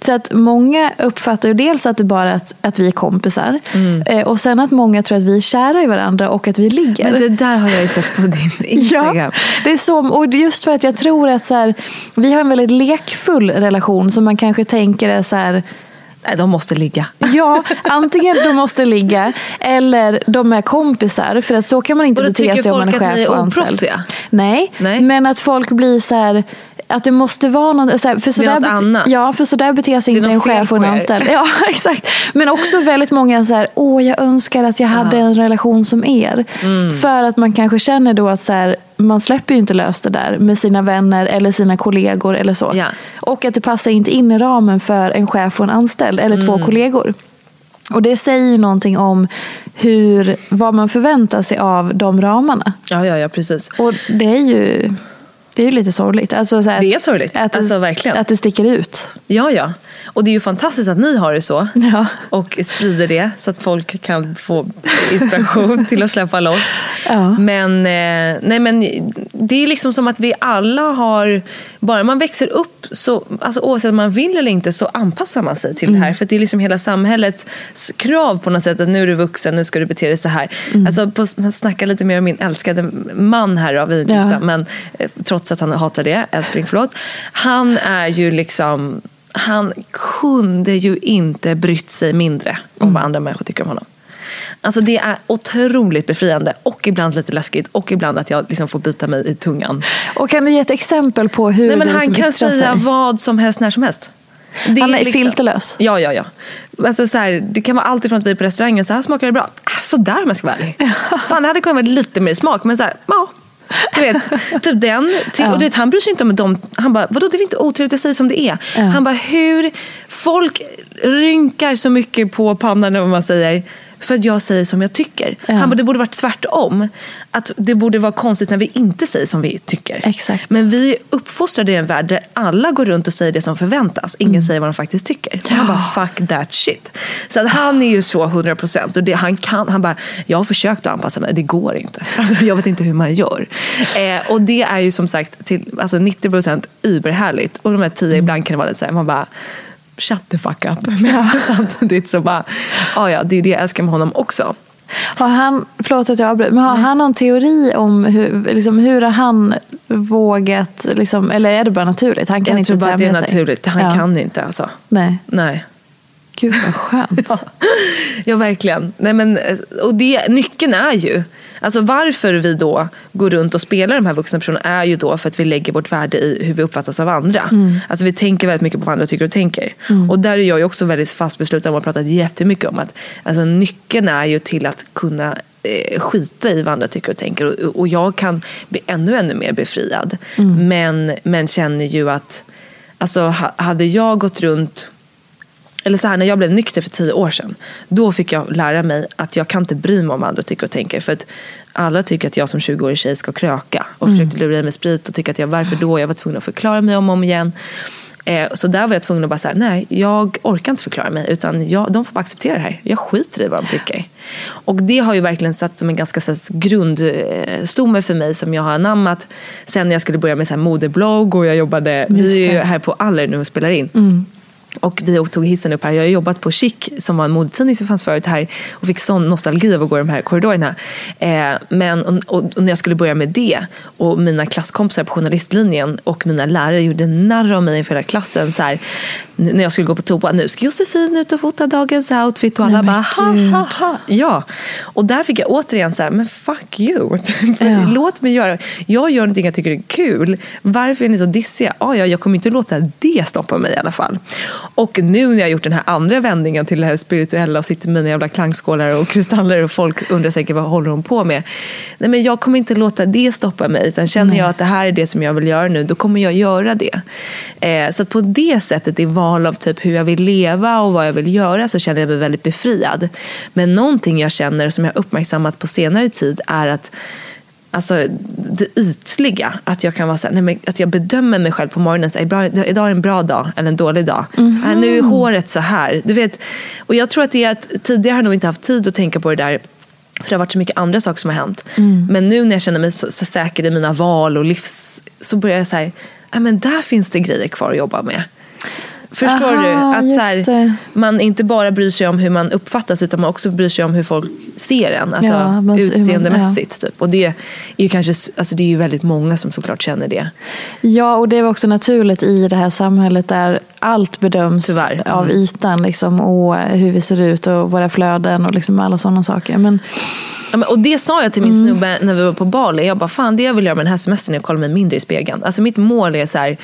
Speaker 1: Så att många uppfattar ju dels att det bara är att, att vi är kompisar eh, och sen att många tror att vi är kära i varandra och att vi ligger.
Speaker 2: Men det där har jag ju sett på <laughs> din Instagram.
Speaker 1: Ja, det är så, och just för att jag tror att så här, vi har en väldigt lekfull relation som man kanske tänker är så här
Speaker 2: Nej, de måste ligga. <laughs>
Speaker 1: Ja, antingen de måste ligga eller de är kompisar. För att så kan man inte
Speaker 2: Och
Speaker 1: bete
Speaker 2: tycker
Speaker 1: sig om man är
Speaker 2: folk att ni
Speaker 1: chef
Speaker 2: är
Speaker 1: och anställd.
Speaker 2: oproffsiga?
Speaker 1: Nej,
Speaker 2: Nej.
Speaker 1: men att folk blir så här att det måste vara något, så här, för så
Speaker 2: Det är
Speaker 1: där
Speaker 2: något annat.
Speaker 1: Ja, för så där beter sig inte en chef och en anställd. <laughs> Ja, exakt. Men också väldigt många så här, åh jag önskar att jag hade en relation som er.
Speaker 2: Mm.
Speaker 1: För att man kanske känner då att så här, man släpper ju inte lös det där med sina vänner eller sina kollegor eller så.
Speaker 2: Ja.
Speaker 1: Och att det passar inte in i ramen för en chef och en anställd eller
Speaker 2: Mm.
Speaker 1: två kollegor. Och det säger ju någonting om hur, vad man förväntar sig av de ramarna.
Speaker 2: Ja, ja, ja, precis.
Speaker 1: Och det är ju, det är ju lite sorgligt. Alltså så här,
Speaker 2: Det är sorgligt.
Speaker 1: Att det,
Speaker 2: Alltså, verkligen.
Speaker 1: Att det sticker ut.
Speaker 2: Ja, ja. Och det är ju fantastiskt att ni har det så.
Speaker 1: Ja.
Speaker 2: Och sprider det så att folk kan få inspiration till att släppa loss.
Speaker 1: Ja.
Speaker 2: Men, eh, nej, men det är liksom som att vi alla har, bara man växer upp, så, alltså oavsett om man vill eller inte, så anpassar man sig till det här. För det är liksom hela samhällets krav på något sätt att nu är du vuxen, nu ska du bete dig så här. Alltså på, snacka lite mer om min älskade man här då, vi
Speaker 1: Ja.
Speaker 2: men eh, trots att han hatar det, älskling förlåt. Han är ju liksom han kunde ju inte brytt sig mindre om vad andra människor tycker om honom. Alltså det är otroligt befriande och ibland lite läskigt och ibland att jag liksom får bita mig i tungan.
Speaker 1: Och kan du ge ett exempel på hur
Speaker 2: Nej, men han
Speaker 1: liksom
Speaker 2: kan säga
Speaker 1: sig?
Speaker 2: vad som helst när som helst. Det
Speaker 1: Han är
Speaker 2: liksom-
Speaker 1: filterlös.
Speaker 2: Ja, ja, ja. Alltså, så här, det kan vara allt ifrån att vi är på restaurangen, så här smakar det bra. Ah, sådär om jag ska vara ärlig. <laughs> Fan, det hade kunnat vara lite mer smak, men så här, ja. Du vet, typ den. Till, och du vet, han bryr sig inte om dem. Han bara, vadå det är inte otrevligt, jag säger som det är. Han bara, hur folk rynkar så mycket på pannan när man säger För att jag säger som jag tycker.
Speaker 1: Ja.
Speaker 2: Han bara, det borde varit tvärtom. Att det borde vara konstigt när vi inte säger som vi tycker.
Speaker 1: Exakt.
Speaker 2: Men vi uppfostrade i en värld där alla går runt och säger det som förväntas. Ingen säger vad de faktiskt tycker. Och han bara, fuck that shit. Så att han är ju så 100 procent. Han, kan, han bara, jag har försökt att anpassa mig, det går inte. <laughs> Alltså, jag vet inte hur man gör. Eh, och det är ju som sagt till alltså 90 procent überhärligt. Och de här tio, ibland kan det vara lite så här, man bara, shut the fuck up. Men <laughs> samtidigt så bara, ja ja, det är det jag älskar med honom också.
Speaker 1: Har han, förlåt att jag avbryter, men har han någon teori om hur, liksom, hur har han vågat, liksom, eller är det bara naturligt? Han kan
Speaker 2: jag
Speaker 1: inte
Speaker 2: tror bara det är
Speaker 1: sig.
Speaker 2: naturligt. Han
Speaker 1: ja.
Speaker 2: kan inte alltså.
Speaker 1: Nej,
Speaker 2: Nej.
Speaker 1: gud vad skönt. <laughs>
Speaker 2: Ja, verkligen. Nej, men, och det, nyckeln är ju, alltså varför vi då går runt och spelar de här vuxna personerna är ju då för att vi lägger vårt värde i hur vi uppfattas av andra. Alltså vi tänker väldigt mycket på vad andra tycker och tänker. Och där är jag ju också väldigt fast besluten och har pratat jättemycket om att alltså, nyckeln är ju till att kunna eh, skita i vad andra tycker och tänker. Och, och jag kan bli ännu, ännu mer befriad. Men, men känner ju att alltså, ha- hade jag gått runt eller så här, när jag blev nykter för tio år sedan, då fick jag lära mig att jag kan inte bry mig om vad andra tycker och tänker. För att alla tycker att jag som 20-årig tjej ska kröka och försökte lura i mig sprit och tycker att jag, varför då? Jag var tvungen att förklara mig om och om igen. Eh, så där var jag tvungen att bara säga, nej, jag orkar inte förklara mig utan jag, de får bara acceptera det här. Jag skiter i vad de tycker. Och det har ju verkligen satt som en ganska grundstomme för mig som jag har anammat sen när jag skulle börja med så här, modeblogg och jag jobbade, vi är ju här på Aller nu och spelar in. Och vi tog hissen upp här. Jag har jobbat på Chic som var en modetidning som fanns förut här och fick sån nostalgi av att gå i de här korridorerna. Eh, men och, och, och när jag skulle börja med det och mina klasskompisar på journalistlinjen och mina lärare gjorde narr av mig inför hela klassen. Så här, när jag skulle gå på toa. Nu ska Josefin ut och fota dagens outfit och alla bara ha, ha, ha. Ja. Och där fick jag återigen så här, men fuck you. <laughs>
Speaker 1: Ja.
Speaker 2: Låt mig göra. Jag gör någonting jag tycker är kul. Varför är ni så dissiga? Ah, ja, jag kommer inte låta det stoppa mig i alla fall. Och nu när jag har gjort den här andra vändningen till det här spirituella och sitter med mina jävla klangskålar och kristaller och folk undrar säkert vad håller hon på med? Nej, men jag kommer inte låta det stoppa mig. Utan känner jag att det här är det som jag vill göra nu, då kommer jag göra det. Eh, så på det sättet i val av typ hur jag vill leva och vad jag vill göra så känner jag mig väldigt befriad. Men någonting jag känner som jag uppmärksammat på senare tid är att Alltså det ytliga, att jag kan vara så här, nej, men att jag bedömer mig själv på morgonen, så här, "Bra, idag är en bra dag eller en dålig dag. Äh, nu är håret så här. Du vet, och jag tror att det är att tidigare har jag nog inte haft tid att tänka på det där för det har varit så mycket andra saker som har hänt. Men nu när jag känner mig så, så säker i mina val och livs, så börjar jag säga, men där finns det grejer kvar att jobba med. Förstår
Speaker 1: Aha,
Speaker 2: du? Att så här, man inte bara bryr sig om hur man uppfattas utan man också bryr sig om hur folk ser en. Alltså
Speaker 1: Ja, man-
Speaker 2: utseendemässigt. Typ. Och det är ju kanske, alltså det är ju väldigt många som såklart känner det.
Speaker 1: Ja, och det var också naturligt i det här samhället där allt bedöms
Speaker 2: Tyvärr.
Speaker 1: av
Speaker 2: Mm.
Speaker 1: ytan liksom, och hur vi ser ut och våra flöden och liksom alla sådana saker. Men
Speaker 2: Ja, men, och det sa jag till min
Speaker 1: Mm.
Speaker 2: snubbe när vi var på Bali. Jag bara, fan det jag vill göra med den här semestern är att kolla mig mindre i spegeln. Alltså mitt mål är så här,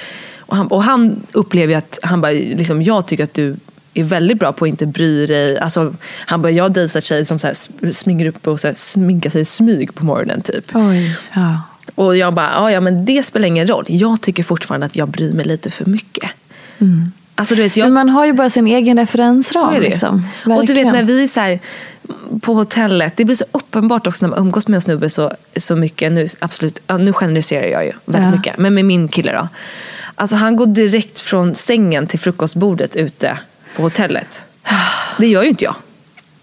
Speaker 2: och han, och han upplever att, han bara, liksom, jag tycker att du är väldigt bra på att inte bry dig. Alltså, han bara, jag har dejtat tjejer som så här, sm- smyger upp och så här, sminkar sig i smyg på morgonen typ.
Speaker 1: oj, ja.
Speaker 2: Och jag bara, ja, men det spelar ingen roll. Jag tycker fortfarande att jag bryr mig lite för mycket. Alltså, du vet, jag,
Speaker 1: Men man har ju bara sin egen referensram.
Speaker 2: så är det.
Speaker 1: Liksom.
Speaker 2: och du vet när vi så här, på hotellet, det blir så uppenbart också när man umgås med en snubbe så, så mycket. Nu, absolut, nu generaliserar jag ju väldigt
Speaker 1: Ja.
Speaker 2: mycket. Men med min kille då. Alltså han går direkt från sängen till frukostbordet ute på hotellet. Det gör ju inte jag.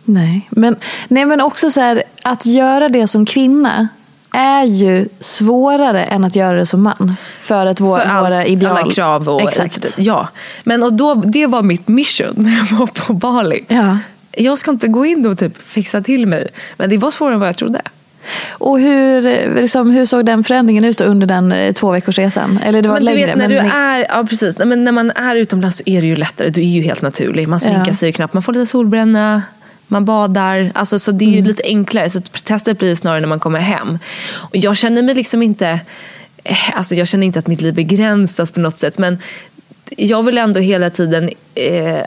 Speaker 1: Nej. Men, nej, men också så här, att göra det som kvinna är ju svårare än att göra det som man. För att vår,
Speaker 2: För allt,
Speaker 1: våra ideal...
Speaker 2: alla krav och
Speaker 1: Exakt.
Speaker 2: Ja. Men och då, det var mitt mission när <laughs> jag var på Bali.
Speaker 1: Ja.
Speaker 2: Jag ska inte gå in och typ fixa till mig. Men det var svårare än vad jag trodde.
Speaker 1: Och hur, liksom, hur såg den förändringen ut under den eh, två veckors resan? Eller det var
Speaker 2: men du
Speaker 1: längre.
Speaker 2: vet när
Speaker 1: men
Speaker 2: du är, ja precis, men när man är utomlands så är det ju lättare. Du är ju helt naturlig. Man sminkar
Speaker 1: Ja.
Speaker 2: sig knappt, man får lite solbränna. Man badar, alltså, så det är ju
Speaker 1: Mm.
Speaker 2: lite enklare. Så testet blir ju snarare när man kommer hem. Och jag känner mig liksom inte, eh, alltså jag känner inte att mitt liv begränsas på något sätt. Men jag vill ändå hela tiden, eh,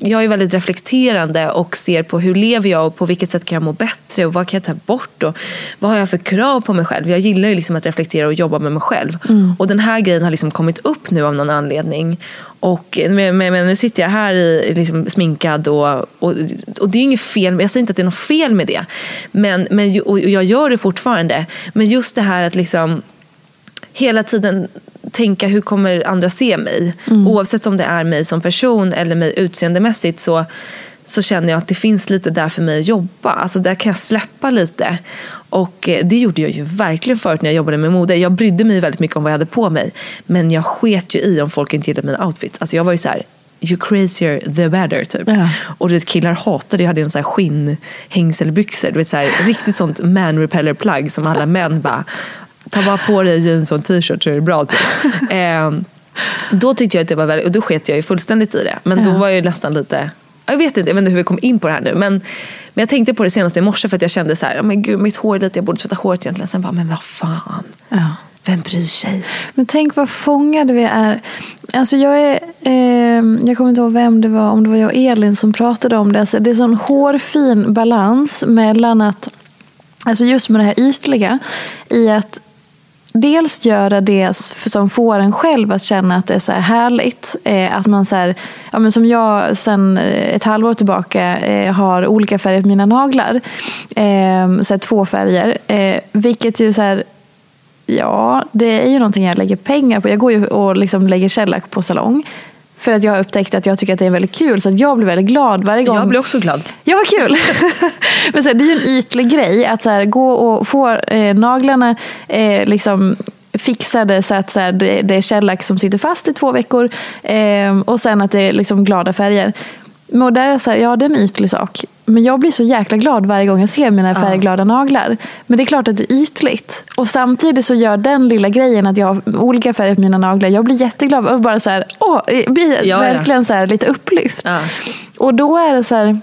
Speaker 2: jag är väldigt reflekterande och ser på hur lever jag och på vilket sätt kan jag må bättre och vad kan jag ta bort och vad har jag för krav på mig själv. Jag gillar ju liksom att reflektera och jobba med mig själv. Mm. Och den här grejen har liksom kommit upp nu av någon anledning. Och men, men, nu sitter jag här i, liksom sminkad och, och, och det är inget fel, jag säger inte att det är något fel med det. Men, men, och jag gör det fortfarande. Men just det här att liksom hela tiden tänka hur kommer andra se mig? Mm. Oavsett om det är mig som person eller mig utseendemässigt så, så känner jag att det finns lite där för mig att jobba. Alltså där kan jag släppa lite. Och eh, det gjorde jag ju verkligen förut när jag jobbade med mode. Jag brydde mig väldigt mycket om vad jag hade på mig. Men jag sket ju i om folk inte gillade mina outfits. Alltså jag var ju så här, you crazier the better. Typ. Ja. Och du vet, killar hatade, jag hade en sån här skinnhängselbyxor. Du vet, så här, riktigt sånt man repeller plagg som alla män bara ta bara på dig jeans och en t-shirt så är det bra. Typ. <laughs> eh, då tyckte jag att det var väldigt, och då sket jag ju fullständigt i det. Men då var jag nästan lite, jag vet inte, jag vet inte hur vi kom in på det här nu. Men, men jag tänkte på det senast i morse för att jag kände så här, men gud mitt hår är lite, jag borde tvätta håret egentligen. Sen bara, men vad fan. Ja. Vem bryr sig?
Speaker 1: Men tänk vad fångade vi är. Alltså jag, är eh, jag kommer inte ihåg vem det var, om det var jag och Elin som pratade om det. Alltså det är sån hårfin balans mellan att, alltså just med det här ytliga, i att dels göra det som får en själv att känna att det är så här härligt. Eh, att man så här, ja, men som jag sedan eh, ett halvår tillbaka eh, har olika färger på mina naglar. Ehm, så här, två färger. Vilket ju så här, ja, det är ju någonting jag lägger pengar på. Jag går ju och liksom lägger shellac på salong. För att jag har upptäckt att jag tycker att det är väldigt kul. Så att jag blir väldigt glad varje gång.
Speaker 2: Jag blir också glad.
Speaker 1: Ja, vad kul. <laughs> Men så här, det är ju en ytlig grej att så här, gå och få eh, naglarna eh, liksom fixade så att så här, det, det är shellac som sitter fast i två veckor. Eh, och sen att det är liksom glada färger. Men där är så här, ja det är en ytlig sak. Men jag blir så jäkla glad varje gång jag ser mina färgglada naglar. Men det är klart att det är ytligt. Och samtidigt så gör den lilla grejen att jag har olika färger på mina naglar. Jag blir jätteglad och bara så här, åh, blir ja, verkligen så här lite upplyft. Ja. Och då är det så här,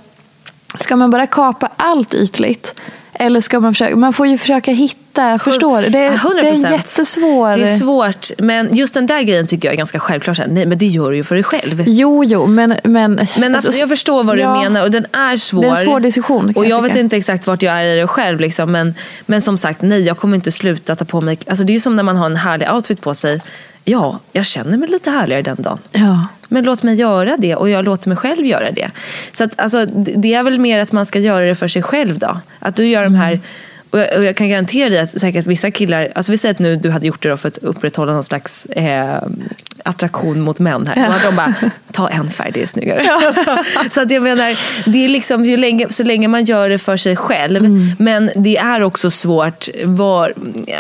Speaker 1: ska man bara kapa allt ytligt? Eller ska man försöka, man får ju försöka hitta, förstår det, är, det är jättesvår...
Speaker 2: Det är svårt, men just den där grejen tycker jag är ganska självklart. Nej men det gör du ju för dig själv.
Speaker 1: Jo, jo, men... Men,
Speaker 2: men alltså, jag förstår vad ja, du menar och den är svår.
Speaker 1: Det är en svår diskussion.
Speaker 2: Och jag, jag vet inte exakt vart jag är i det själv. Liksom, men, men som sagt, nej jag kommer inte sluta ta på mig... Alltså, det är ju som när man har en härlig outfit på sig. Ja, jag känner mig lite härligare den dagen.
Speaker 1: Ja.
Speaker 2: Men låt mig göra det och jag låter mig själv göra det. Så att, alltså, det är väl mer att man ska göra det för sig själv då. Att du gör mm. de här och jag, och jag, kan garantera dig att säkert vissa killar, alltså vi säger att nu du hade gjort det för att upprätthålla någon slags eh, attraktion mot män här. Då hade de bara, ta en färg, det är snyggare. Ja. <laughs> Alltså, så att jag menar, det är liksom ju länge, så länge man gör det för sig själv. Mm. Men det är också svårt var,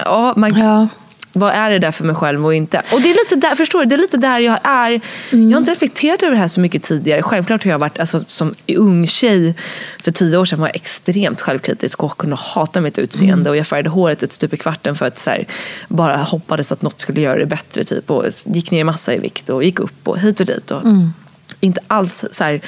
Speaker 2: ja, man, ja vad är det där för mig själv och inte? Och det är lite där, förstår du? Det är lite där jag är. Mm. Jag har inte reflekterat över det här så mycket tidigare. Självklart har jag varit, alltså, som ung tjej för tio år sedan var jag extremt självkritisk och kunde hata mitt utseende. Mm. Och jag färgade håret ett stup i kvarten för att så här, bara hoppades att något skulle göra det bättre. Typ. Och gick ner massa i vikt och gick upp och hit och dit. Och mm. Inte alls så här,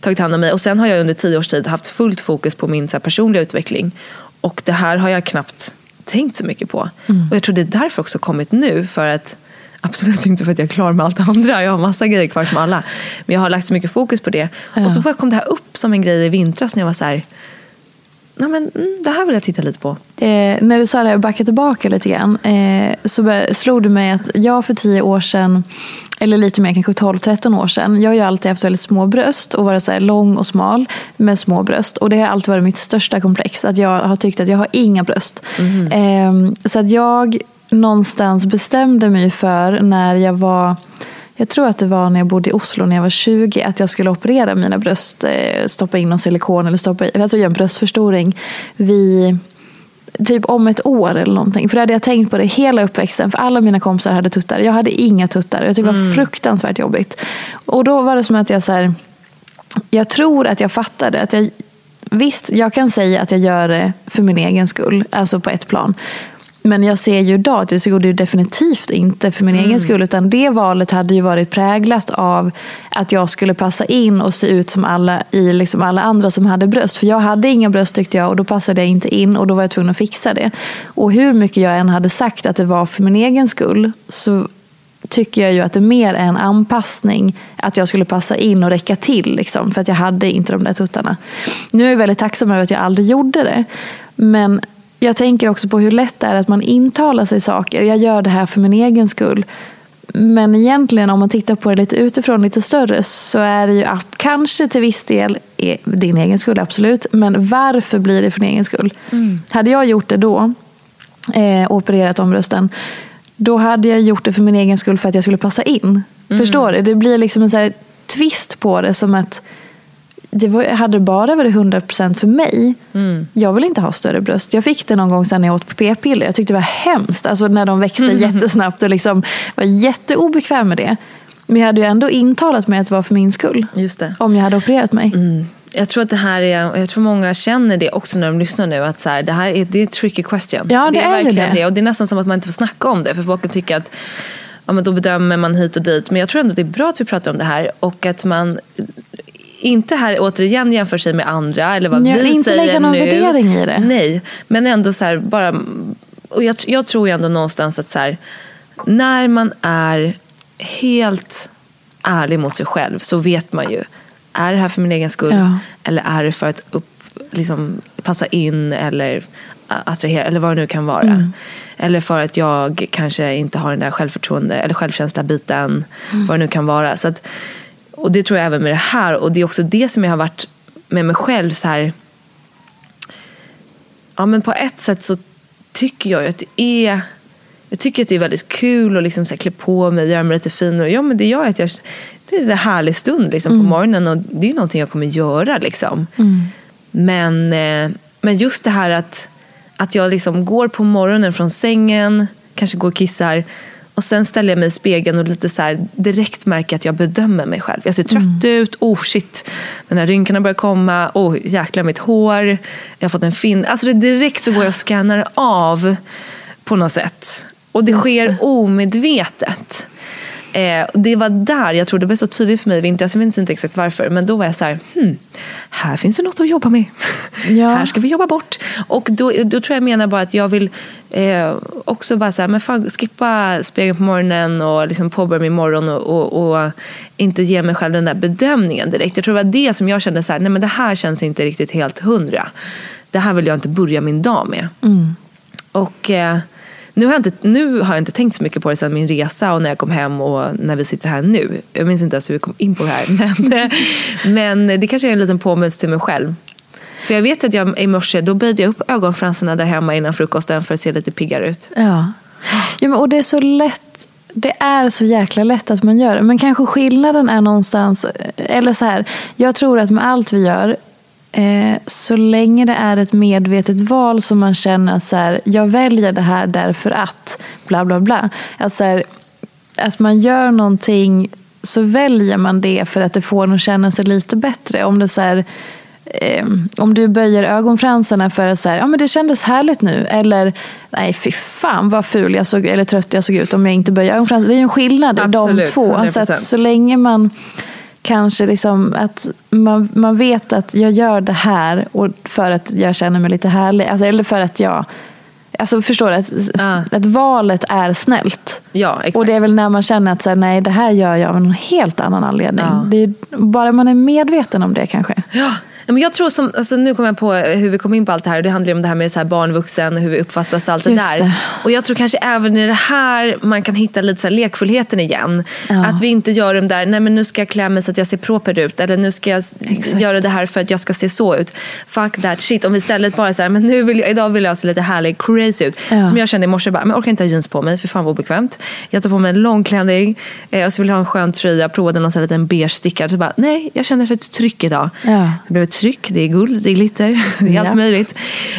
Speaker 2: tagit hand om mig. Och sen har jag under tio års tid haft fullt fokus på min så här, personliga utveckling. Och det här har jag knappt tänkt så mycket på. Mm. Och jag tror det är därför också kommit nu. För att Absolut inte för att jag är klar med allt andra. Jag har massa grejer kvar som alla. Men jag har lagt så mycket fokus på det. Ja. Och så bara kom det här upp som en grej i vintras när jag var så här. Nej, men, mm, det här vill jag titta lite på.
Speaker 1: Eh, när du sa det, backa tillbaka lite grann. Eh, så slog det mig att jag för tio år sedan eller lite mer, kanske 12-13 år sedan. Jag har ju alltid haft väldigt små bröst och varit så här lång och smal med små bröst. Och det har alltid varit mitt största komplex. Att jag har tyckt att jag har inga bröst. Mm. Eh, så att jag någonstans bestämde mig för när jag var jag tror att det var när jag bodde i Oslo när jag var 20 att jag skulle operera mina bröst. Eh, stoppa in någon silikon eller stoppa i, alltså göra en bröstförstoring vid typ om ett år eller någonting. För då hade jag tänkt på det hela uppväxten. För alla mina kompisar hade tuttar. Jag hade inga tuttar. Jag tyckte det var mm. fruktansvärt jobbigt. Och då var det som att jag så här, jag tror att jag fattade att jag Visst, jag kan säga att jag gör det för min egen skull. Alltså på ett plan. Men jag ser ju idag att det så gjorde det definitivt inte för min mm. egen skull. Utan det valet hade ju varit präglat av att jag skulle passa in och se ut som alla i liksom alla andra som hade bröst. För jag hade inga bröst tyckte jag och då passade jag inte in och då var jag tvungen att fixa det. Och hur mycket jag än hade sagt att det var för min egen skull så tycker jag ju att det mer är en anpassning. Att jag skulle passa in och räcka till. Liksom, för att jag hade inte de där tuttarna. Nu är jag väldigt tacksam över att jag aldrig gjorde det. Men jag tänker också på hur lätt det är att man intalar sig saker. Jag gör det här för min egen skull. Men egentligen om man tittar på det lite utifrån, lite större, så är det ju kanske till viss del din egen skull, absolut. Men varför blir det för din egen skull? Mm. Hade jag gjort det då, eh, opererat om brösten, då hade jag gjort det för min egen skull för att jag skulle passa in. Mm. Förstår du? Det blir liksom en så här twist på det som att det var, hade bara varit 100% för mig. Mm. Jag vill inte ha större bröst. Jag fick det någon gång sen när jag åt p-piller. Jag tyckte det var hemskt. Alltså när de växte mm. jättesnabbt och liksom var jätteobekväm med det. Men jag hade ju ändå intalat mig att det var för min skull.
Speaker 2: Just det.
Speaker 1: Om jag hade opererat mig.
Speaker 2: Mm. Jag tror att det här är, jag tror många känner det också när de lyssnar nu. Att så här, det här är, det är en tricky question.
Speaker 1: Ja, det, det är, är verkligen det.
Speaker 2: det. Och det är nästan som att man inte får snacka om det. För folk kan tycka att ja, men då bedömer man hit och dit. Men jag tror ändå att det är bra att vi pratar om det här. Och att man inte här återigen jämför sig med andra eller vad
Speaker 1: ja,
Speaker 2: vi
Speaker 1: inte
Speaker 2: säger
Speaker 1: lägga någon
Speaker 2: nu.
Speaker 1: värdering i det.
Speaker 2: Nej, men ändå så här bara. Och jag, jag tror ju ändå någonstans att så här, när man är helt ärlig mot sig själv så vet man ju. Är det här för min egen skull? Ja. Eller är det för att upp, liksom, passa in eller attrahera eller vad det nu kan vara. Mm. Eller för att jag kanske inte har den där självförtroende eller självkänsla biten. Mm. Vad det nu kan vara. Så att, och det tror jag även med det här. Och det är också det som jag har varit med mig själv så här. Ja men på ett sätt så tycker jag att det är jag tycker att det är väldigt kul att liksom så klä på mig, göra mig lite fin. Och ja, men det gör att jag, det är en härlig stund liksom, mm. på morgonen och det är någonting jag kommer göra. Liksom. Mm. Men, eh, men just det här att, att jag liksom går på morgonen från sängen, kanske går och kissar och sen ställer jag mig i spegeln och lite så här, direkt märker att jag bedömer mig själv. Jag ser trött mm. ut. Oh shit, den här rynkorna börjar komma. Oh jäklar mitt hår. Jag har fått en fin... Alltså det direkt så går jag och scannar av på något sätt. Och det Just sker det. omedvetet. Eh, det var där jag tror det blev så tydligt för mig i vintras, jag minns inte exakt varför, men då var jag så här, hmm, här finns det något att jobba med. Ja. <laughs> här ska vi jobba bort. Och då, då tror jag menar bara att jag vill eh, också bara så här, men fan, skippa spegeln på morgonen och liksom påbörja min morgon och, och, och, inte ge mig själv den där bedömningen direkt. Jag tror det var det som jag kände så här, nej men det här känns inte riktigt helt hundra. Det här vill jag inte börja min dag med. Mm. Och eh, nu har, jag inte, nu har jag inte tänkt så mycket på det sedan min resa och när jag kom hem och när vi sitter här nu. Jag minns inte ens hur vi kom in på det här. <laughs> Men, men det kanske är en liten påminnelse till mig själv. För jag vet att jag i morse då böjde jag upp ögonfransarna där hemma innan frukosten för att se lite piggare ut.
Speaker 1: Ja. ja men, och det är så lätt det är så jäkla lätt att man gör det. Men kanske skillnaden är någonstans, eller så här, jag tror att med allt vi gör Eh, så länge det är ett medvetet val som man känner att så här, jag väljer det här därför att bla bla bla. Att, så här, att man gör någonting så väljer man det för att det får en att känna sig lite bättre. Om det så här, eh, om du böjer ögonfransarna för att så ja, men det kändes härligt nu. Eller nej fy fan vad ful jag såg, eller trött jag såg ut om jag inte böjer ögonfransarna. Det är ju en skillnad i de två. Så, att, så länge man kanske liksom att man, man vet att jag gör det här och för att jag känner mig lite härlig. Alltså, eller för att jag Alltså förstår du? Att, uh. att valet är snällt.
Speaker 2: Ja.
Speaker 1: Och det är väl när man känner att så här, nej det här gör jag av en helt annan anledning. Det är bara man är medveten om det kanske.
Speaker 2: Ja, men jag tror som, alltså nu kommer jag på hur vi kom in på allt det här. Det handlar om det här med så här barn, vuxen, hur vi uppfattas och allt Just det där. Det. Och jag tror kanske även i det här man kan hitta lite så lekfullheten igen. Ja. Att vi inte gör de där, nej men nu ska jag klä mig så att jag ser proper ut. Eller nu ska jag Exakt. göra det här för att jag ska se så ut. Fuck that shit. Om vi istället bara så här, men nu vill jag, idag vill jag se lite härlig, crazy ut. Ja. Som jag kände i morse, bara, men jag orkar inte ha jeans på mig för fan vad obekvämt. Jag tar på mig en långklänning eh, och så vill jag ha en skön tröja. Jag provade någon sån liten beige stickad. Så bara, nej jag känner för ett tryck idag. Ja. Det blev ett tryck, det är guld det är glitter, <laughs> det är allt möjligt.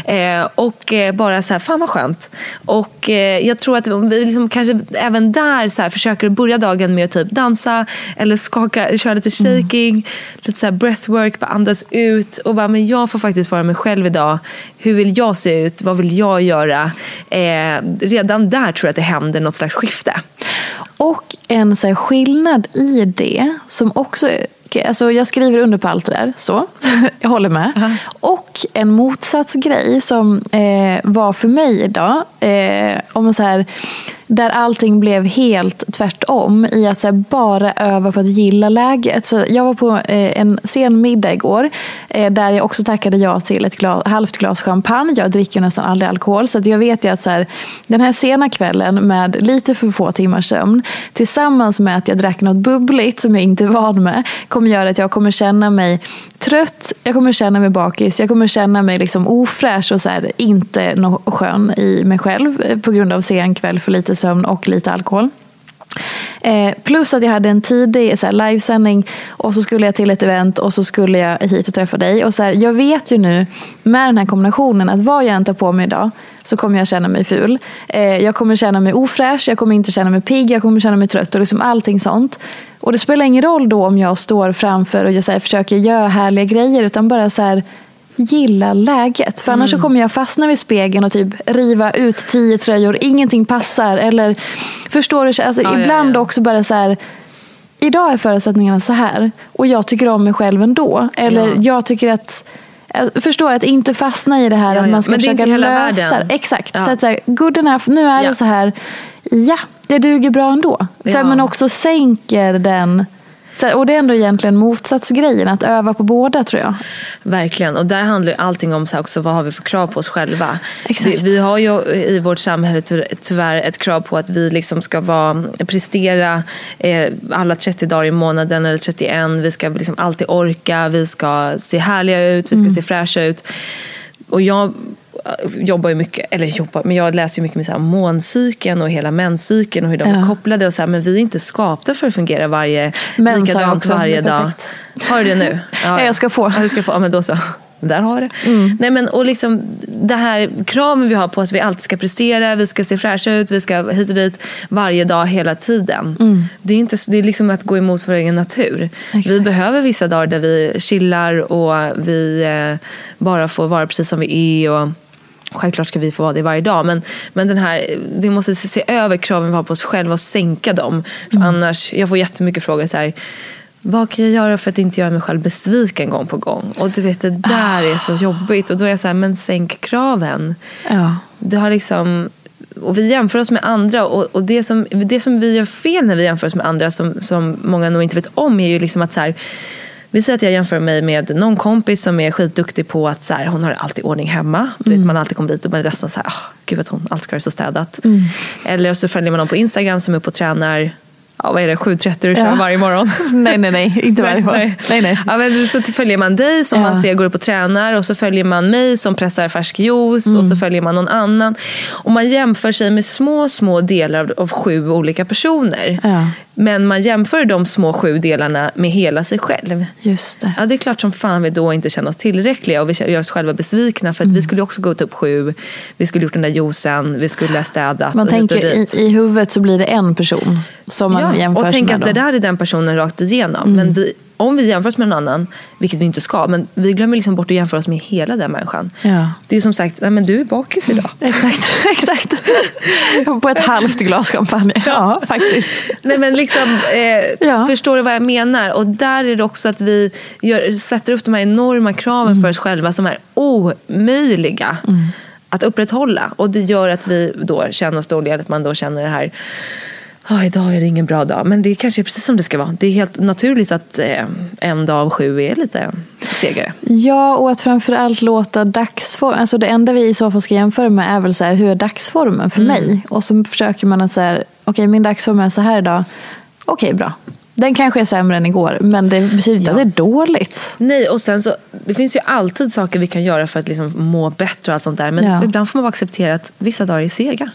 Speaker 2: Eh, och eh, bara så här, fan vad skönt. Och eh, jag tror att vi liksom kanske även där så här, försöker börja dagen med att typ dansa eller skaka, köra lite shaking, mm. lite så här breathwork, bara andas ut och bara, men jag får faktiskt vara mig själv idag. Hur vill jag se ut? Vad vill jag göra? Eh, redan där tror jag att det händer något slags skifte.
Speaker 1: Och en så skillnad i det som också alltså jag skriver under på allt det där, så. <laughs> jag håller med. Uh -huh. Och en motsatsgrej som eh, var för mig idag, eh, om så här, där allting blev helt tvärtom i att så här, bara öva på att gilla läget. Så jag var på eh, en sen middag igår eh, där jag också tackade ja till ett glas, halvt glas champagne. Jag dricker nästan aldrig alkohol så jag vet ju att så här, den här sena kvällen med lite för få timmars sömn tillsammans med att jag drack något bubbligt som jag inte är van med kommer göra att jag kommer känna mig trött, jag kommer känna mig bakis, jag kommer känna mig liksom ofräsch och så här, inte no skön i mig själv eh, på grund av sen kväll för lite sömn och lite alkohol. Eh, plus att jag hade en tidig så här, livesändning och så skulle jag till ett event och så skulle jag hit och träffa dig. Och så här, jag vet ju nu med den här kombinationen att vad jag än tar på mig idag så kommer jag känna mig ful. Eh, jag kommer känna mig ofräsch, jag kommer inte känna mig pigg, jag kommer känna mig trött och liksom allting sånt. Och det spelar ingen roll då om jag står framför och jag så här, försöker göra härliga grejer utan bara så här gilla läget. För annars mm. så kommer jag fastna vid spegeln och typ riva ut tio tröjor, ingenting passar. Eller förstår du? Alltså, ja, ibland ja, ja. också bara så här, idag är förutsättningarna så här och jag tycker om mig själv ändå. Eller jag tycker att jag förstår att inte fastna i det här att man ska försöka lösa det. Exakt. Så att så här, good enough, nu är det så här. Ja, det duger bra ändå. Så att man också sänker den och det är ändå egentligen motsatsgrejen, att öva på båda tror jag.
Speaker 2: Verkligen, och där handlar allting om så också, vad har vi för krav på oss själva.
Speaker 1: Exakt.
Speaker 2: Vi, vi har ju i vårt samhälle tyvärr ett krav på att vi liksom ska vara, prestera eh, alla 30 dagar i månaden eller 31. Vi ska liksom alltid orka, vi ska se härliga ut, vi ska mm. se fräscha ut. Och jag jobbar ju mycket, eller jobbar, men jag läser ju mycket med så här måncykeln och hela menscykeln och hur de ja. är kopplade. Och så här, men vi är inte skapta för att fungera varje, Mens likadant varje dag. Har du det nu? <laughs>
Speaker 1: Ja, jag ska få.
Speaker 2: Ja, du ska få. Ja, men då så. Där har det. Mm. Nej, men, och liksom, det här kraven vi har på oss, vi alltid ska prestera, vi ska se fräscha ut, vi ska hit och dit varje dag hela tiden. Mm. Det är, inte, det är liksom att gå emot vår egen natur. Exakt. Vi behöver vissa dagar där vi chillar och vi eh, bara får vara precis som vi är. Och, Självklart ska vi få vara det varje dag men, men den här, vi måste se över kraven vi har på oss själva och sänka dem. För mm. annars, jag får jättemycket frågor så här, vad kan jag göra för att inte göra mig själv besviken gång på gång? Och du vet det där är så jobbigt och då är jag så här, men sänk kraven.
Speaker 1: Ja.
Speaker 2: Du har liksom och vi jämför oss med andra och, och det, som, det som vi gör fel när vi jämför oss med andra som, som många nog inte vet om är ju liksom att så här, vi säger att jag jämför mig med någon kompis som är skitduktig på att så här, hon har alltid ordning hemma. Du vet, mm. man alltid kommer dit och man är nästan så här, oh, gud att hon alltid ska det så städat. Mm. Eller så följer man någon på Instagram som är uppe och tränar ja, vad är det, 7.30 och kör ja. varje morgon. <laughs>
Speaker 1: nej, nej, nej, inte varje morgon. Nej. Nej, nej.
Speaker 2: Ja, men så följer man dig som ja. man ser går upp och tränar och så följer man mig som pressar färsk juice mm. och så följer man någon annan. Och man jämför sig med små, små delar av, av sju olika personer.
Speaker 1: Ja.
Speaker 2: Men man jämför de små sju delarna med hela sig själv.
Speaker 1: Just det.
Speaker 2: Ja, det är klart som fan vi då inte känner oss tillräckliga och vi gör oss själva besvikna för att mm. vi skulle också gått upp sju, vi skulle gjort den där juicen, vi skulle ha städat.
Speaker 1: Man och tänker och i, i huvudet så blir det en person som man ja, jämförs
Speaker 2: och tänk att det där är den personen rakt igenom. Mm. Men vi, om vi jämför oss med någon annan, vilket vi inte ska, men vi glömmer liksom bort att jämföra oss med hela den människan.
Speaker 1: Ja.
Speaker 2: Det är som sagt, nej men du är bakis idag.
Speaker 1: Mm. Exakt, <laughs> exakt. På ett halvt glas champagne. Ja, faktiskt.
Speaker 2: Nej men liksom, eh, ja. förstår du vad jag menar? Och där är det också att vi gör, sätter upp de här enorma kraven mm. för oss själva som är omöjliga. Mm. Att upprätthålla. Och det gör att vi då känner oss dåliga, att man då känner det här oh, idag är det ingen bra dag. Men det kanske är precis som det ska vara. Det är helt naturligt att eh, en dag av sju är lite segare.
Speaker 1: Ja, och att framförallt låta dagsform, alltså det enda vi i så fall ska jämföra med är väl så här, hur är dagsformen för mm. mig? Och så försöker man att säga, okej okay, min dagsform är så här idag. Okej, okay, bra. Den kanske är sämre än igår, men det betyder inte ja. att det är dåligt.
Speaker 2: Nej, och sen så, det finns ju alltid saker vi kan göra för att liksom må bättre och allt sånt där. Men ja. ibland får man bara acceptera att vissa dagar är sega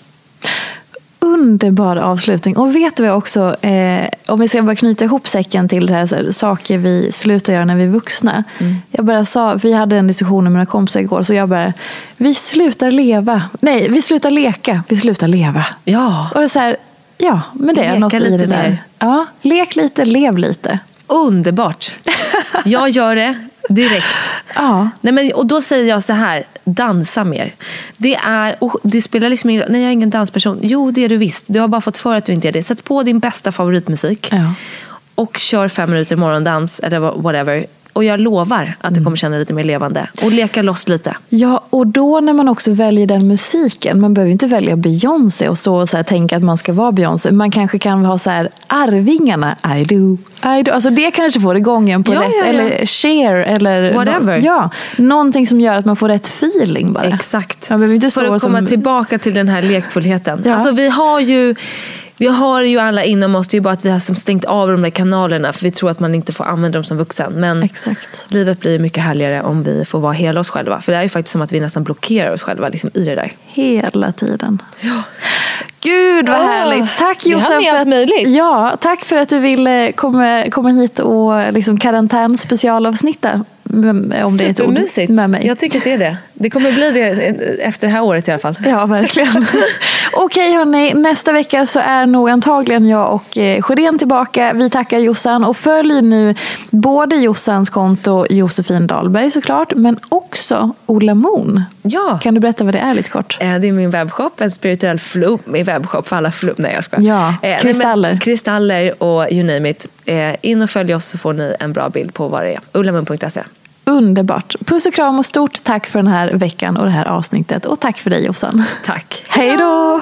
Speaker 1: underbar avslutning. Och vet du jag också, eh, om vi ska bara knyta ihop säcken till det här, så här, saker vi slutar göra när vi är vuxna. Mm. Jag bara sa, vi hade en diskussion med mina kompisar igår, så jag bara, vi slutar leva. Nej, vi slutar leka, vi slutar leva.
Speaker 2: Ja.
Speaker 1: Och det är så här, ja, men det Leka är något i det där. Mer. Ja, lek lite, lev lite.
Speaker 2: Underbart. Jag gör det direkt.
Speaker 1: Ja.
Speaker 2: Nej, men, och då säger jag så här, dansa mer. Det, är, det spelar liksom ingen Nej, jag är ingen dansperson. Jo, det är du visst. Du har bara fått för att du inte är det. Sätt på din bästa favoritmusik.
Speaker 1: Ja.
Speaker 2: Och kör fem minuter morgondans eller whatever. Och jag lovar att du kommer känna dig lite mer levande. Och leka loss lite.
Speaker 1: Ja, och då när man också väljer den musiken, man behöver inte välja Beyoncé och stå och så tänka att man ska vara Beyoncé. Man kanske kan ha så här Arvingarna, I do, I do. Alltså det kanske får igång en på
Speaker 2: Ja,
Speaker 1: rätt,
Speaker 2: ja, ja.
Speaker 1: eller Cher eller
Speaker 2: Whatever.
Speaker 1: Nå, ja, någonting som gör att man får rätt feeling bara.
Speaker 2: Exakt.
Speaker 1: Man behöver inte stå
Speaker 2: För att komma
Speaker 1: som...
Speaker 2: tillbaka till den här lekfullheten.
Speaker 1: Ja.
Speaker 2: Alltså vi har ju vi har ju alla inom oss, det är ju bara att vi har som stängt av de där kanalerna för vi tror att man inte får använda dem som vuxen. Men
Speaker 1: Exakt.
Speaker 2: livet blir mycket härligare om vi får vara hela oss själva. För det är ju faktiskt som att vi nästan blockerar oss själva liksom, i det där.
Speaker 1: Hela tiden. Gud vad
Speaker 2: Ah,
Speaker 1: härligt. Tack Josef. för att-
Speaker 2: möjligt.
Speaker 1: Ja, tack för att du ville komma, komma hit och liksom karantän specialavsnitta. Om det är ett ord. Med mig.
Speaker 2: Jag tycker att det är det. Det kommer bli det efter det här året i alla fall.
Speaker 1: Ja, verkligen. <laughs> Okej hörni, nästa vecka så är nog antagligen jag och eh, Sjödén tillbaka. Vi tackar Jossan och följ nu både Jossans konto Josefin Dahlberg såklart, men också Ola Moon.
Speaker 2: Ja.
Speaker 1: Kan du berätta vad det är lite kort?
Speaker 2: Eh, Det är min webbshop, en spirituell flum i webbshop för alla flum. Nej jag skojar.
Speaker 1: Ja,
Speaker 2: Eh, nej, men
Speaker 1: kristaller.
Speaker 2: kristaller och you name it. Eh, In och följ oss så får ni en bra bild på vad det är. Ullamun.se.
Speaker 1: Underbart. Puss och kram och stort tack för den här veckan och det här avsnittet. Och tack för dig Jossan.
Speaker 2: Tack.
Speaker 1: Hej då!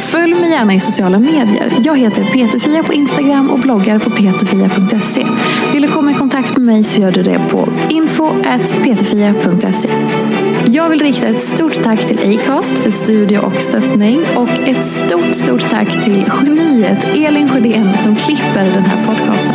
Speaker 1: Följ mig gärna i sociala medier. Jag heter Peterfia på Instagram och bloggar på peterfia.se. Vill du komma i kontakt med mig så gör du det på info.peterfia.se. Jag vill rikta ett stort tack till Acast för studie och stöttning och ett stort, stort tack till geniet Elin Sjödén som klipper den här podcasten.